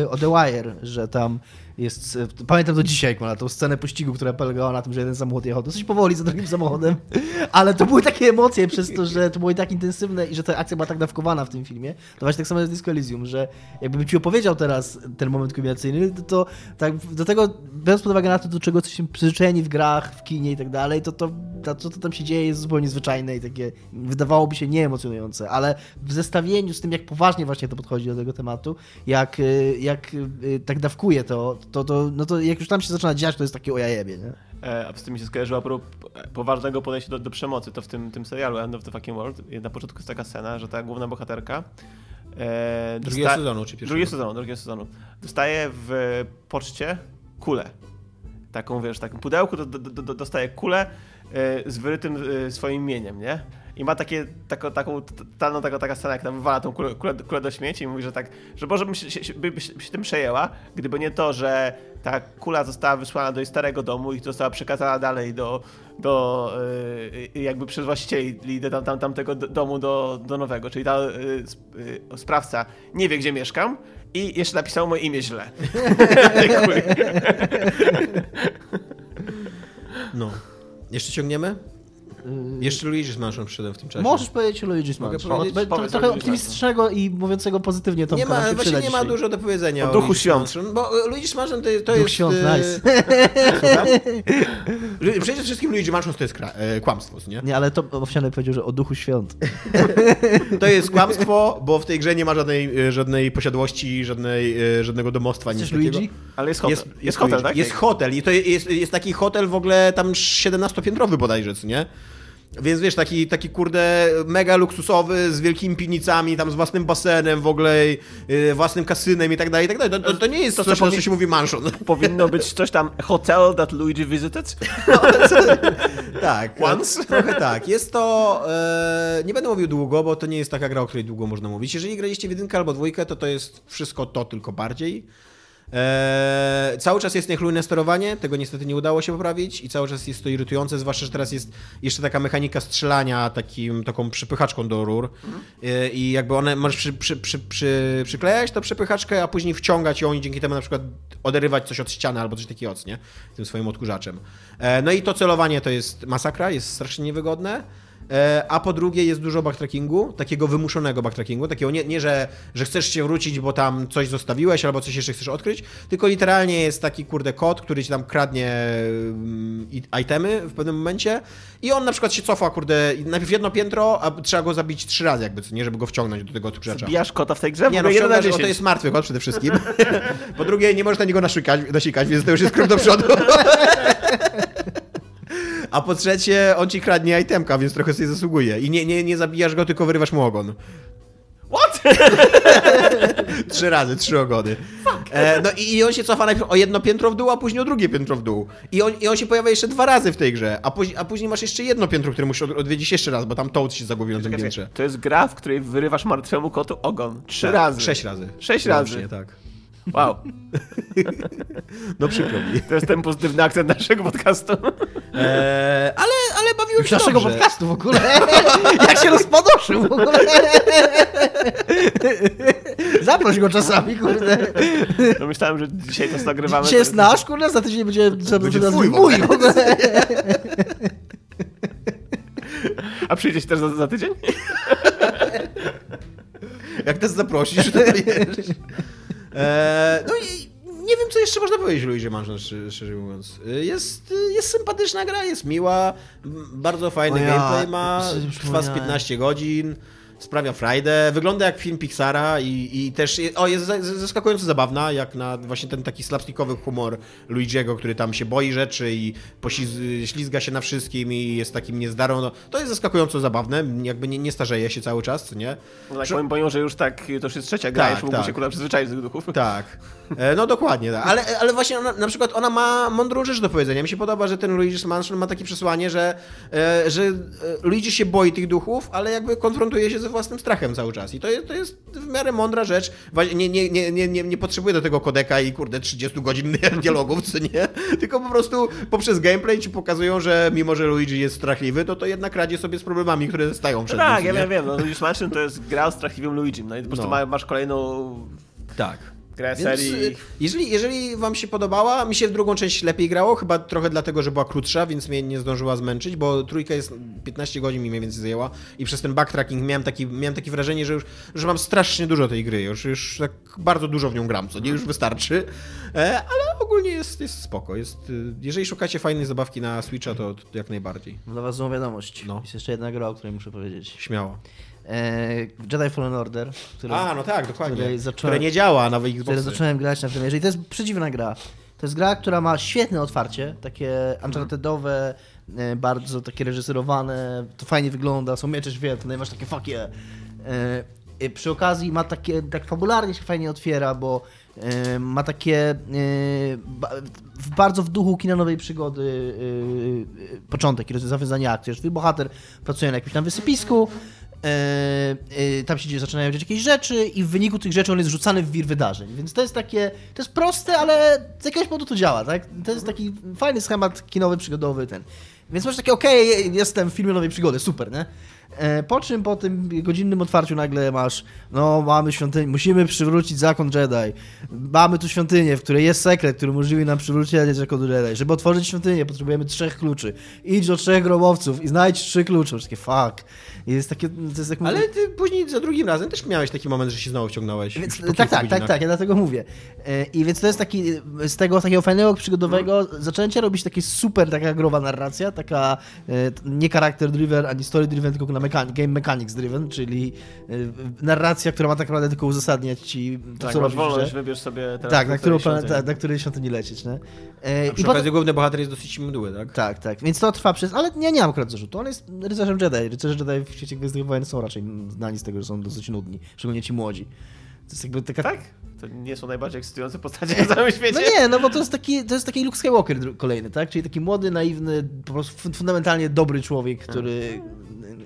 e, o The Wire, że tam jest, e, pamiętam do dzisiaj, jak ma tą scenę pościgu, która polegała na tym, że jeden samochód jechał dosyć powoli za drugim samochodem, ale to były takie emocje przez to, że to było i tak intensywne i że ta akcja była tak dawkowana w tym filmie. To właśnie tak samo jest Disco Elysium, że jakbym ci opowiedział teraz ten moment kulminacyjny, to, to tak do tego, biorąc pod uwagę na to, do czego jesteśmy przyzwyczajeni w grach, w kinie i tak dalej, to to, to, to, co tam się dzieje jest zupełnie zwyczajne i takie wydawałoby się nieemocjonujące, ale w zestawieniu z tym, jak poważnie właśnie to podchodzi do tego tematu, jak, y, jak y, tak dawkuje to, to, to, no to jak już tam się zaczyna dziać, to jest takie ojajebie, nie? E, A z tym mi się skojarzyło a propos poważnego podejścia do, do przemocy, to w tym, tym serialu End of the Fucking World na początku jest taka scena, że ta główna bohaterka e, Drugiego dosta- sezonu, czy pierwszego? Drugiego sezonu, drugiego sezonu. Dostaje w poczcie kulę. Taką, wiesz, takim pudełku do, do, do- dostaje kulę e, z wyrytym e, swoim imieniem, nie? I ma takie, taką, taką, totalną taką, taka scena, jak tam wywala tą kulę, kulę, kulę do śmieci i mówi, że tak, że może bym się, się, by, by się by się tym przejęła, gdyby nie to, że ta kula została wysłana do jej starego domu i została przekazana dalej do, do e, jakby przez właścicieli do tam, tam, tamtego do- domu do, do nowego, czyli ta e, sprawca nie wie, gdzie mieszkam i jeszcze napisał moje imię źle. No. Jeszcze ciągniemy? Y, Jeszcze Luigi's Mansion przyszedłem w tym czasie. Możesz powiedzieć o Luigi's Mogę Mansion. powiedzieć? Od- Powiedz Trochę Luigi's optymistycznego i mówiącego pozytywnie to nie ma, się właśnie nie ma dużo do powiedzenia O o, duchu Luigi's świąt. Mansion, bo e, Luigi's Mansion to, to Duch jest... świąt, e, nice. Przede wszystkim Luigi Mansion to jest e, kłamstwo, nie? Nie, ale to Owsiany powiedział, że o duchu świąt. To jest kłamstwo, bo w tej grze nie ma żadnej, żadnej posiadłości, żadnej, żadnego domostwa, nic takiego. Luigi? Ale jest hotel. Jest, Jest, jest, hotel, tak? Jest hotel i to jest, jest taki hotel w ogóle tam 17-piętrowy bodajże, nie? Więc wiesz, taki, taki kurde mega luksusowy, z wielkimi piwnicami, tam z własnym basenem w ogóle, yy, własnym kasynem i tak dalej, i tak dalej. To, to, nie jest To coś, co się mówi mansion. Powinno być coś tam hotel that Luigi visited. tak, Once? trochę tak. Jest to, e, nie będę mówił długo, bo to nie jest taka gra, o której długo można mówić. Jeżeli graliście w jedynkę albo dwójkę, to to jest wszystko to, tylko bardziej. E, cały czas jest niechlujne sterowanie, tego niestety nie udało się poprawić i cały czas jest to irytujące, zwłaszcza, że teraz jest jeszcze taka mechanika strzelania takim, taką przypychaczką do rur e, i jakby one, możesz przy, przy, przy, przy, przyklejać tą przypychaczkę, a później wciągać ją i dzięki temu na przykład oderywać coś od ściany albo coś takiego, nie? Tym swoim odkurzaczem. E, no i to celowanie to jest masakra, jest strasznie niewygodne. E, A po drugie jest dużo backtrackingu, takiego wymuszonego backtrackingu, takiego nie, nie że, że chcesz się wrócić, bo tam coś zostawiłeś albo coś jeszcze chcesz odkryć, tylko literalnie jest taki kurde kod, który ci tam kradnie mm, itemy w pewnym momencie i on na przykład się cofa kurde najpierw jedno piętro, a trzeba go zabić trzy razy jakby, nie, żeby go wciągnąć do tego odkurzacza. Bijasz kota w tej grze? Nie, no wciągasz, to 10. jest martwy kot przede wszystkim. po drugie, nie możesz na niego naszykać, nasikać, więc to już jest krok do przodu. A po trzecie, on ci kradnie itemka, więc trochę sobie zasługuje. I nie, nie, nie zabijasz go, tylko wyrywasz mu ogon. What? Trzy razy, trzy ogony. E, no i, i on się cofa najpierw o jedno piętro w dół, a później o drugie piętro w dół. I on, i on się pojawia jeszcze dwa razy w tej grze, a, później- a później masz jeszcze jedno piętro, które musisz od- odwiedzić jeszcze raz, bo tam Toad się zagubił na tym piętrze. To jest gra, w której wyrywasz martwemu kotu ogon. Trzy Tak, razy. Sześć razy. Sześć razy. Łącznie, tak. Wow. No przykro mi. To jest ten pozytywny akcent naszego podcastu. E, ale, ale bawiłem się naszego dobrze. podcastu w ogóle. Jak się rozpadoszył w ogóle. Zaproś go czasami, kurde. No myślałem, że dzisiaj to nagrywamy. Dzisiaj jest nasz, kurde, za tydzień będzie, będzie Będzie mój, twój w mój w ogóle. A przyjdziesz też za, za tydzień? Jak nas zaprosisz, to wiesz. E, no i nie wiem, co jeszcze można powiedzieć o Luigie Mansion, szczerze, mówiąc. Jest, jest sympatyczna gra, jest miła, bardzo fajny ja, gameplay ma, trwa z przypomniałem. 15 godzin. Sprawia frajdę, wygląda jak film Pixara i, i też, o, jest za- zaskakująco zabawna, jak na właśnie ten taki slapstickowy humor Luigiego, który tam się boi rzeczy i ślizga się na wszystkim i jest takim niezdarą, no, to jest zaskakująco zabawne, jakby nie, nie starzeje się cały czas, co nie? No tak, Że- powiem, pomimo, że już tak, to już jest trzecia gra, Tak, już tak. się kurwa przyzwyczaić do tych duchów. Tak. E, No dokładnie, tak. Ale, ale właśnie ona, na przykład ona ma mądrą rzecz do powiedzenia. Mi się podoba, że ten Luigi's Mansion ma takie przesłanie, że, e, że e, Luigi się boi tych duchów, ale jakby konfrontuje się ze własnym strachem cały czas. I to jest, to jest w miarę mądra rzecz. Nie, nie, nie, nie, nie, nie potrzebuje do tego kodeka i kurde 30 godzin dialogów, co nie? Tylko po prostu poprzez gameplay ci pokazują, że mimo, że Luigi jest strachliwy, to to jednak radzi sobie z problemami, które stają przed Tak, nim. ja co nie? wiem, wiem, no Luigi's Mansion to jest gra o strachliwym Luigi, no i po prostu No. ma- masz kolejną Tak. Grę Więc, serii. y, jeżeli, jeżeli wam się podobała, mi się w drugą część lepiej grało, chyba trochę dlatego, że była krótsza, więc mnie nie zdążyła zmęczyć, bo trójka jest 15 godzin mi mniej więcej zajęła i przez ten backtracking miałem taki, miałem takie wrażenie, że już że mam strasznie dużo tej gry, już, już tak bardzo dużo w nią gram, co nie, już wystarczy, e, ale ogólnie jest, jest spoko. Jest, y, jeżeli szukacie fajnej zabawki na Switcha, to, to jak najbardziej. Dla was złą wiadomość. No. Jest jeszcze jedna gra, o której muszę powiedzieć. Śmiało. E, Jedi Fallen Order, który, A, no tak, dokładnie. której Które zacząłem- nie działa na które Xboxy. zacząłem grać na premierze i to jest przedziwna gra. To jest gra, która ma świetne otwarcie, takie unchartedowe, e, bardzo takie reżyserowane, to fajnie wygląda, są miecze świetne, masz takie fuck yeah. E, Przy okazji ma takie, tak fabularnie się fajnie otwiera, bo ma takie bardzo w duchu kina nowej przygody początek i zawiązanie akcji. Twój bohater pracuje na jakimś tam wysypisku, tam się dzieje, zaczynają dziać jakieś rzeczy i w wyniku tych rzeczy on jest rzucany w wir wydarzeń. Więc to jest takie, to jest proste, ale z jakiegoś powodu to działa, tak? To jest taki fajny schemat kinowy, przygodowy, ten. Więc masz takie, okej, jestem w filmie nowej przygody, super, nie? E, Po czym po tym godzinnym otwarciu nagle masz, no mamy świątynię, musimy przywrócić zakon Jedi. Mamy tu świątynię, w której jest sekret, który umożliwi nam przywrócenie zakonu Jedi. Żeby otworzyć świątynię, potrzebujemy trzech kluczy. Idź do trzech grobowców i znajdź trzy klucze. Takie fuck. Jest takie, to jest tak Ale ty później za drugim razem też miałeś taki moment, że się znowu wciągnąłeś. więc, tak, tak, tak, tak, ja dlatego mówię. E, I więc to jest taki, z tego takiego fajnego, przygodowego, zaczęcie robić takie super taka growa narracja, taka e, nie character driven, ani story driven, tylko na mechan- game mechanics driven, czyli e, narracja, która ma tak naprawdę tylko uzasadniać ci to, Tak, co masz wolność, grze. wybierz sobie teraz Tak, na, którą, świątynię. tak, na której świątyni lecieć, nie? E, A przy I potem, okazji główny bohater jest dosyć mdły, tak? tak, tak, więc to trwa przez, ale ja nie mam akurat zarzutu, on jest rycerzem Jedi, rycerze Jedi w świecie Gwiezdnych Wojen są raczej znani z tego, że są dosyć nudni, szczególnie ci młodzi. To jest jakby taka Tak? To nie są najbardziej ekscytujące postacie na całym świecie? No nie, no bo to jest taki, to jest taki Luke Skywalker kolejny, tak? Czyli taki młody, naiwny, po prostu fun- fundamentalnie dobry człowiek, który,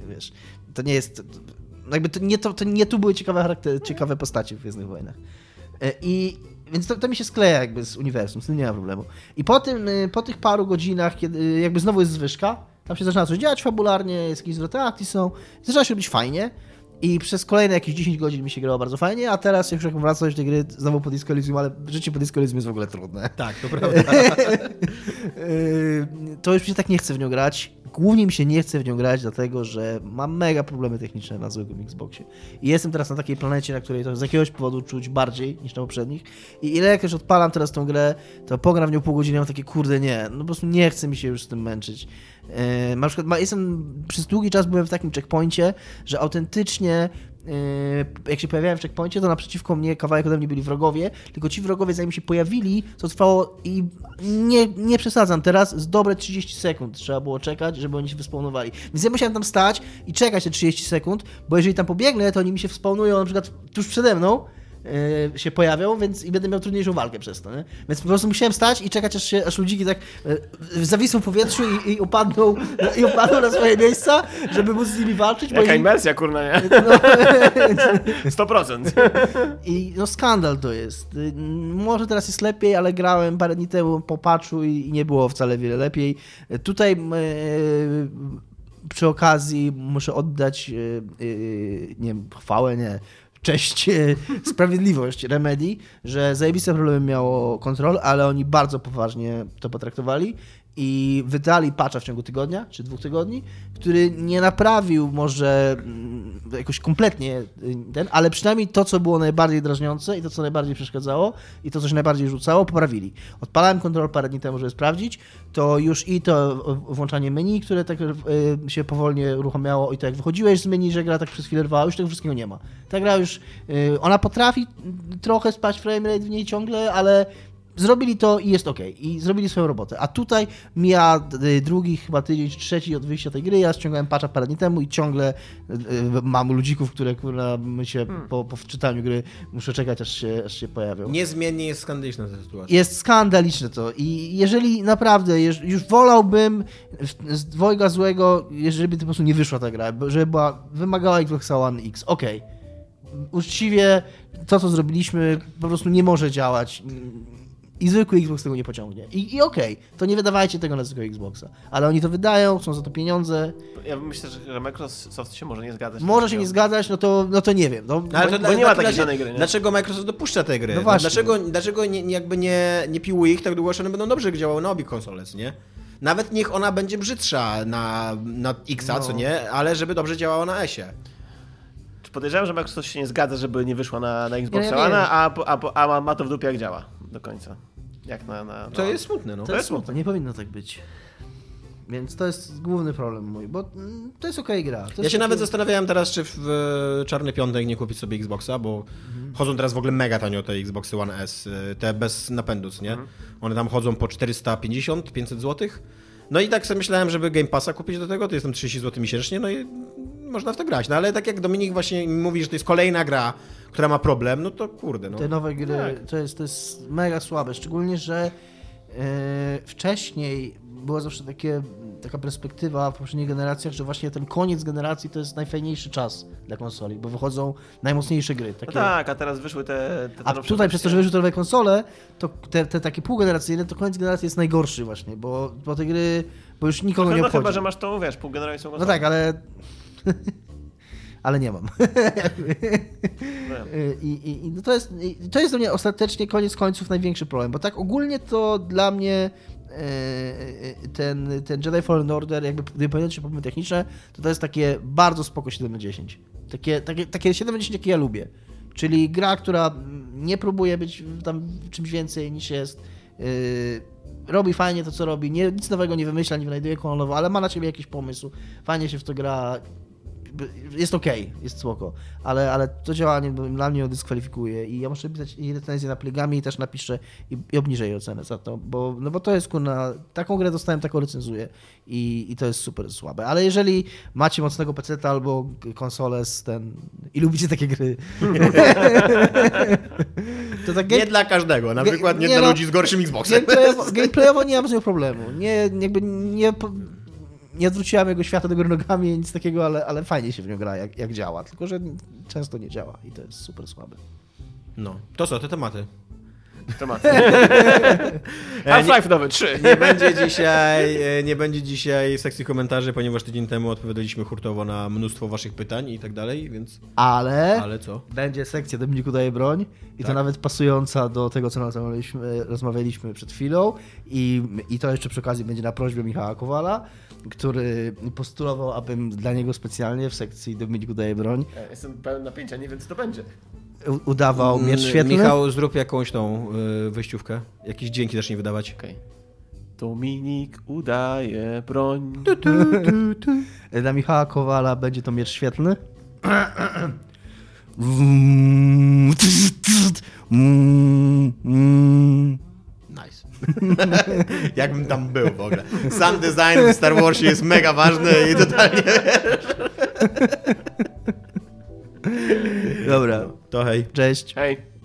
wiesz, to nie jest, jakby to nie, to, to nie tu były ciekawe, ciekawe postacie w Gwiezdnych Wojnach. E, I więc to, to mi się skleja jakby z uniwersum, z tym nie ma problemu. I po tym, y, po tych paru godzinach, kiedy y, jakby znowu jest zwyżka, tam się zaczyna coś dziać fabularnie, jest jakieś zwroty akcji są, zaczyna się robić fajnie. I przez kolejne jakieś 10 godzin mi się grało bardzo fajnie, a teraz już jak wracam do tej gry znowu po Disco Elysium, ale życie po Disco Elysium jest w ogóle trudne. Tak, to prawda. Yy, to już mi się tak nie chce w nią grać. Głównie mi się nie chce w nią grać, dlatego że mam mega problemy techniczne na zwykłym Xboxie. I jestem teraz na takiej planecie, na której to z jakiegoś powodu czuć bardziej niż na poprzednich. I ile jak już odpalam teraz tą grę, to pogram w nią pół godziny, mam takie kurde nie, no po prostu nie chce mi się już z tym męczyć. Yy, na przykład jestem, przez długi czas byłem w takim checkpoincie, że autentycznie yy, jak się pojawiałem w checkpoincie, to naprzeciwko mnie kawałek ode mnie byli wrogowie, tylko ci wrogowie zanim się pojawili, to trwało i nie, nie przesadzam, teraz z dobre 30 sekund trzeba było czekać, żeby oni się wyspawnowali. Więc ja musiałem tam stać i czekać te 30 sekund, bo jeżeli tam pobiegnę, to oni mi się wspawnują na przykład tuż przede mną, się pojawią, więc i będę miał trudniejszą walkę przez to, nie? Więc po prostu musiałem stać i czekać, aż, się, aż ludziki tak yy, zawisną w powietrzu i, i, upadną, i upadną na swoje miejsca, żeby móc z nimi walczyć. Jaka jeżeli- imersja, kurna, nie? no, 100%. I no skandal to jest. Y, Może teraz jest lepiej, ale grałem parę dni temu po patchu i i nie było wcale wiele lepiej. Y, Tutaj y, przy okazji muszę oddać nie wiem, chwałę, nie, cześć, y, sprawiedliwość Remedy, że zajebiste problemy miało kontrol, ale oni bardzo poważnie to potraktowali i wydali patcha w ciągu tygodnia, czy dwóch tygodni, który nie naprawił może mm, jakoś kompletnie y, ten, ale przynajmniej to, co było najbardziej drażniące i to, co najbardziej przeszkadzało i to, co się najbardziej rzucało, poprawili. Odpalałem kontrol parę dni temu, żeby sprawdzić, to już i to włączanie menu, które tak y, się powolnie uruchamiało i to jak wychodziłeś z menu, że gra tak przez chwilę rwała, już tego wszystkiego nie ma. Ta gra już, y, ona potrafi trochę spać framerate w niej ciągle, ale zrobili to i jest ok. I zrobili swoją robotę. A tutaj mija y, drugi chyba tydzień, czy trzeci od wyjścia tej gry. Ja ściągałem patcha parę dni temu i ciągle y, y, mam ludzików, które kurwa, my się Hmm. po, po wczytaniu gry muszę czekać, aż się, aż się pojawią. Niezmiennie jest skandaliczna ta sytuacja. Jest skandaliczne to. I jeżeli naprawdę, jeż- już wolałbym z dwojga złego, jeżeli by po prostu nie wyszła ta gra, żeby była, wymagała Xboxa One X. Okej. Uczciwie, to co zrobiliśmy po prostu nie może działać. I zwykły Xbox tego nie pociągnie. I, i okej, to nie wydawajcie tego na zwykłego Xboxa. Ale oni to wydają, chcą za to pieniądze. Ja myślę, że- Microsoft się może nie zgadzać. Może się nie zgadzać, no to, no to nie wiem. No, No, ale to bo dla- nie ma takiej żadnej gry, nie? Dlaczego Microsoft dopuszcza te gry? No właśnie. Dlaczego, dlaczego nie, jakby nie, nie piłuje ich tak długo, że one będą dobrze działały na obie konsole, nie? Nawet niech ona będzie brzydsza na, na Xa, No. co nie? Ale żeby dobrze działała na S-ie. Czy Podejrzewam, że Microsoft się nie zgadza, żeby nie wyszła na, na Xbox Ja One, wiem. a, a, a ma, ma to w dupie jak działa do końca. Jak na... na To no. jest smutne, no. To jest smutne, nie powinno tak być. Więc to jest główny problem mój, bo mm, to jest okej gra. To Ja się nawet okej- zastanawiałem teraz, czy w Czarny Piątek nie kupić sobie Xboxa, bo chodzą teraz w ogóle mega tanio te Xboxy One S, e, te bez napędu, co nie? One tam chodzą po 450-500 zł. No i tak sobie myślałem, żeby Game Passa kupić do tego, to jest tam 30 zł miesięcznie, no i można w to grać. No ale tak jak Dominik właśnie mówi, że to jest kolejna gra, która ma problem, no to kurde, no. Te nowe gry Tak. to, jest, to jest mega słabe, szczególnie, że e, wcześniej była zawsze takie, taka perspektywa w poprzednich generacjach, że właśnie ten koniec generacji to jest najfajniejszy czas dla konsoli, bo wychodzą najmocniejsze gry. No Takie, tak, a teraz wyszły te... te, a tutaj przez to, że wyszły te nowe konsole, to te, te takie półgeneracyjne, to koniec generacji jest najgorszy właśnie, bo, bo te gry, bo już nikogo No, nie no obchodzi. chyba, że masz tą, wiesz, półgeneracyjną No konsolę. tak, ale... ale nie mam. I, i, i no to, jest, to jest dla mnie ostatecznie koniec końców największy problem, bo tak ogólnie to dla mnie e, ten, ten Jedi Fallen Order, jakby pamiętać się problemy techniczne, to to jest takie bardzo spoko 7 na 10. Takie, takie, takie 7 na 10, jakie ja lubię. Czyli gra, która nie próbuje być tam czymś więcej niż jest. Yy, robi fajnie to, co robi. Nie, nic nowego nie wymyśla, nie wynajduje koło nowo, ale ma na ciebie jakiś pomysł. Fajnie się w to gra. Jest okej, jest spoko, ale, ale to działanie dla mnie dyskwalifikuje i ja muszę pisać i recenzję na plegami i też napiszę i, i obniżę jej ocenę za to, bo, no bo to jest kurna, taką grę dostałem, taką recenzuję i, i to jest super słabe, ale jeżeli macie mocnego PC albo konsolę z ten i lubicie takie gry, to tak Nie dla każdego, na przykład nie, nie dla no, ludzi z gorszym Xboxem. Gameplayowo, gameplayowo nie mam z nią problemu. Nie, jakby nie, nie odwróciłam jego świata do góry nogami, nic takiego, ale, ale fajnie się w nią gra, jak, jak działa. Tylko, że często nie działa i to jest super słabe. No, to co, te tematy? Tematy. Half-Life nowy, 3. Nie będzie dzisiaj, e, nie będzie dzisiaj sekcji komentarzy, ponieważ tydzień temu odpowiadaliśmy hurtowo na mnóstwo waszych pytań i tak dalej, więc... Ale, Ale co? będzie sekcja Dominiku daje broń i to Tak. nawet pasująca do tego, co rozmawialiśmy, rozmawialiśmy przed chwilą i, i to jeszcze przy okazji będzie na prośbę Michała Kowala, który postulował, abym dla niego specjalnie w sekcji Dominiku daje broń Ja Jestem pełen napięcia, nie wiem co to będzie. Udawał miecz Mm, świetlny. Michał, zrób jakąś tą y, wyjściówkę. Jakieś dźwięki zacznij wydawać. Okej. Dominik udaje broń. Dla Michała Kowala będzie to miecz świetlny. Nice. Jakbym tam był w ogóle. Sam design w Star Warsie jest mega ważny i totalnie... Dobra, To hej. cześć. Hej.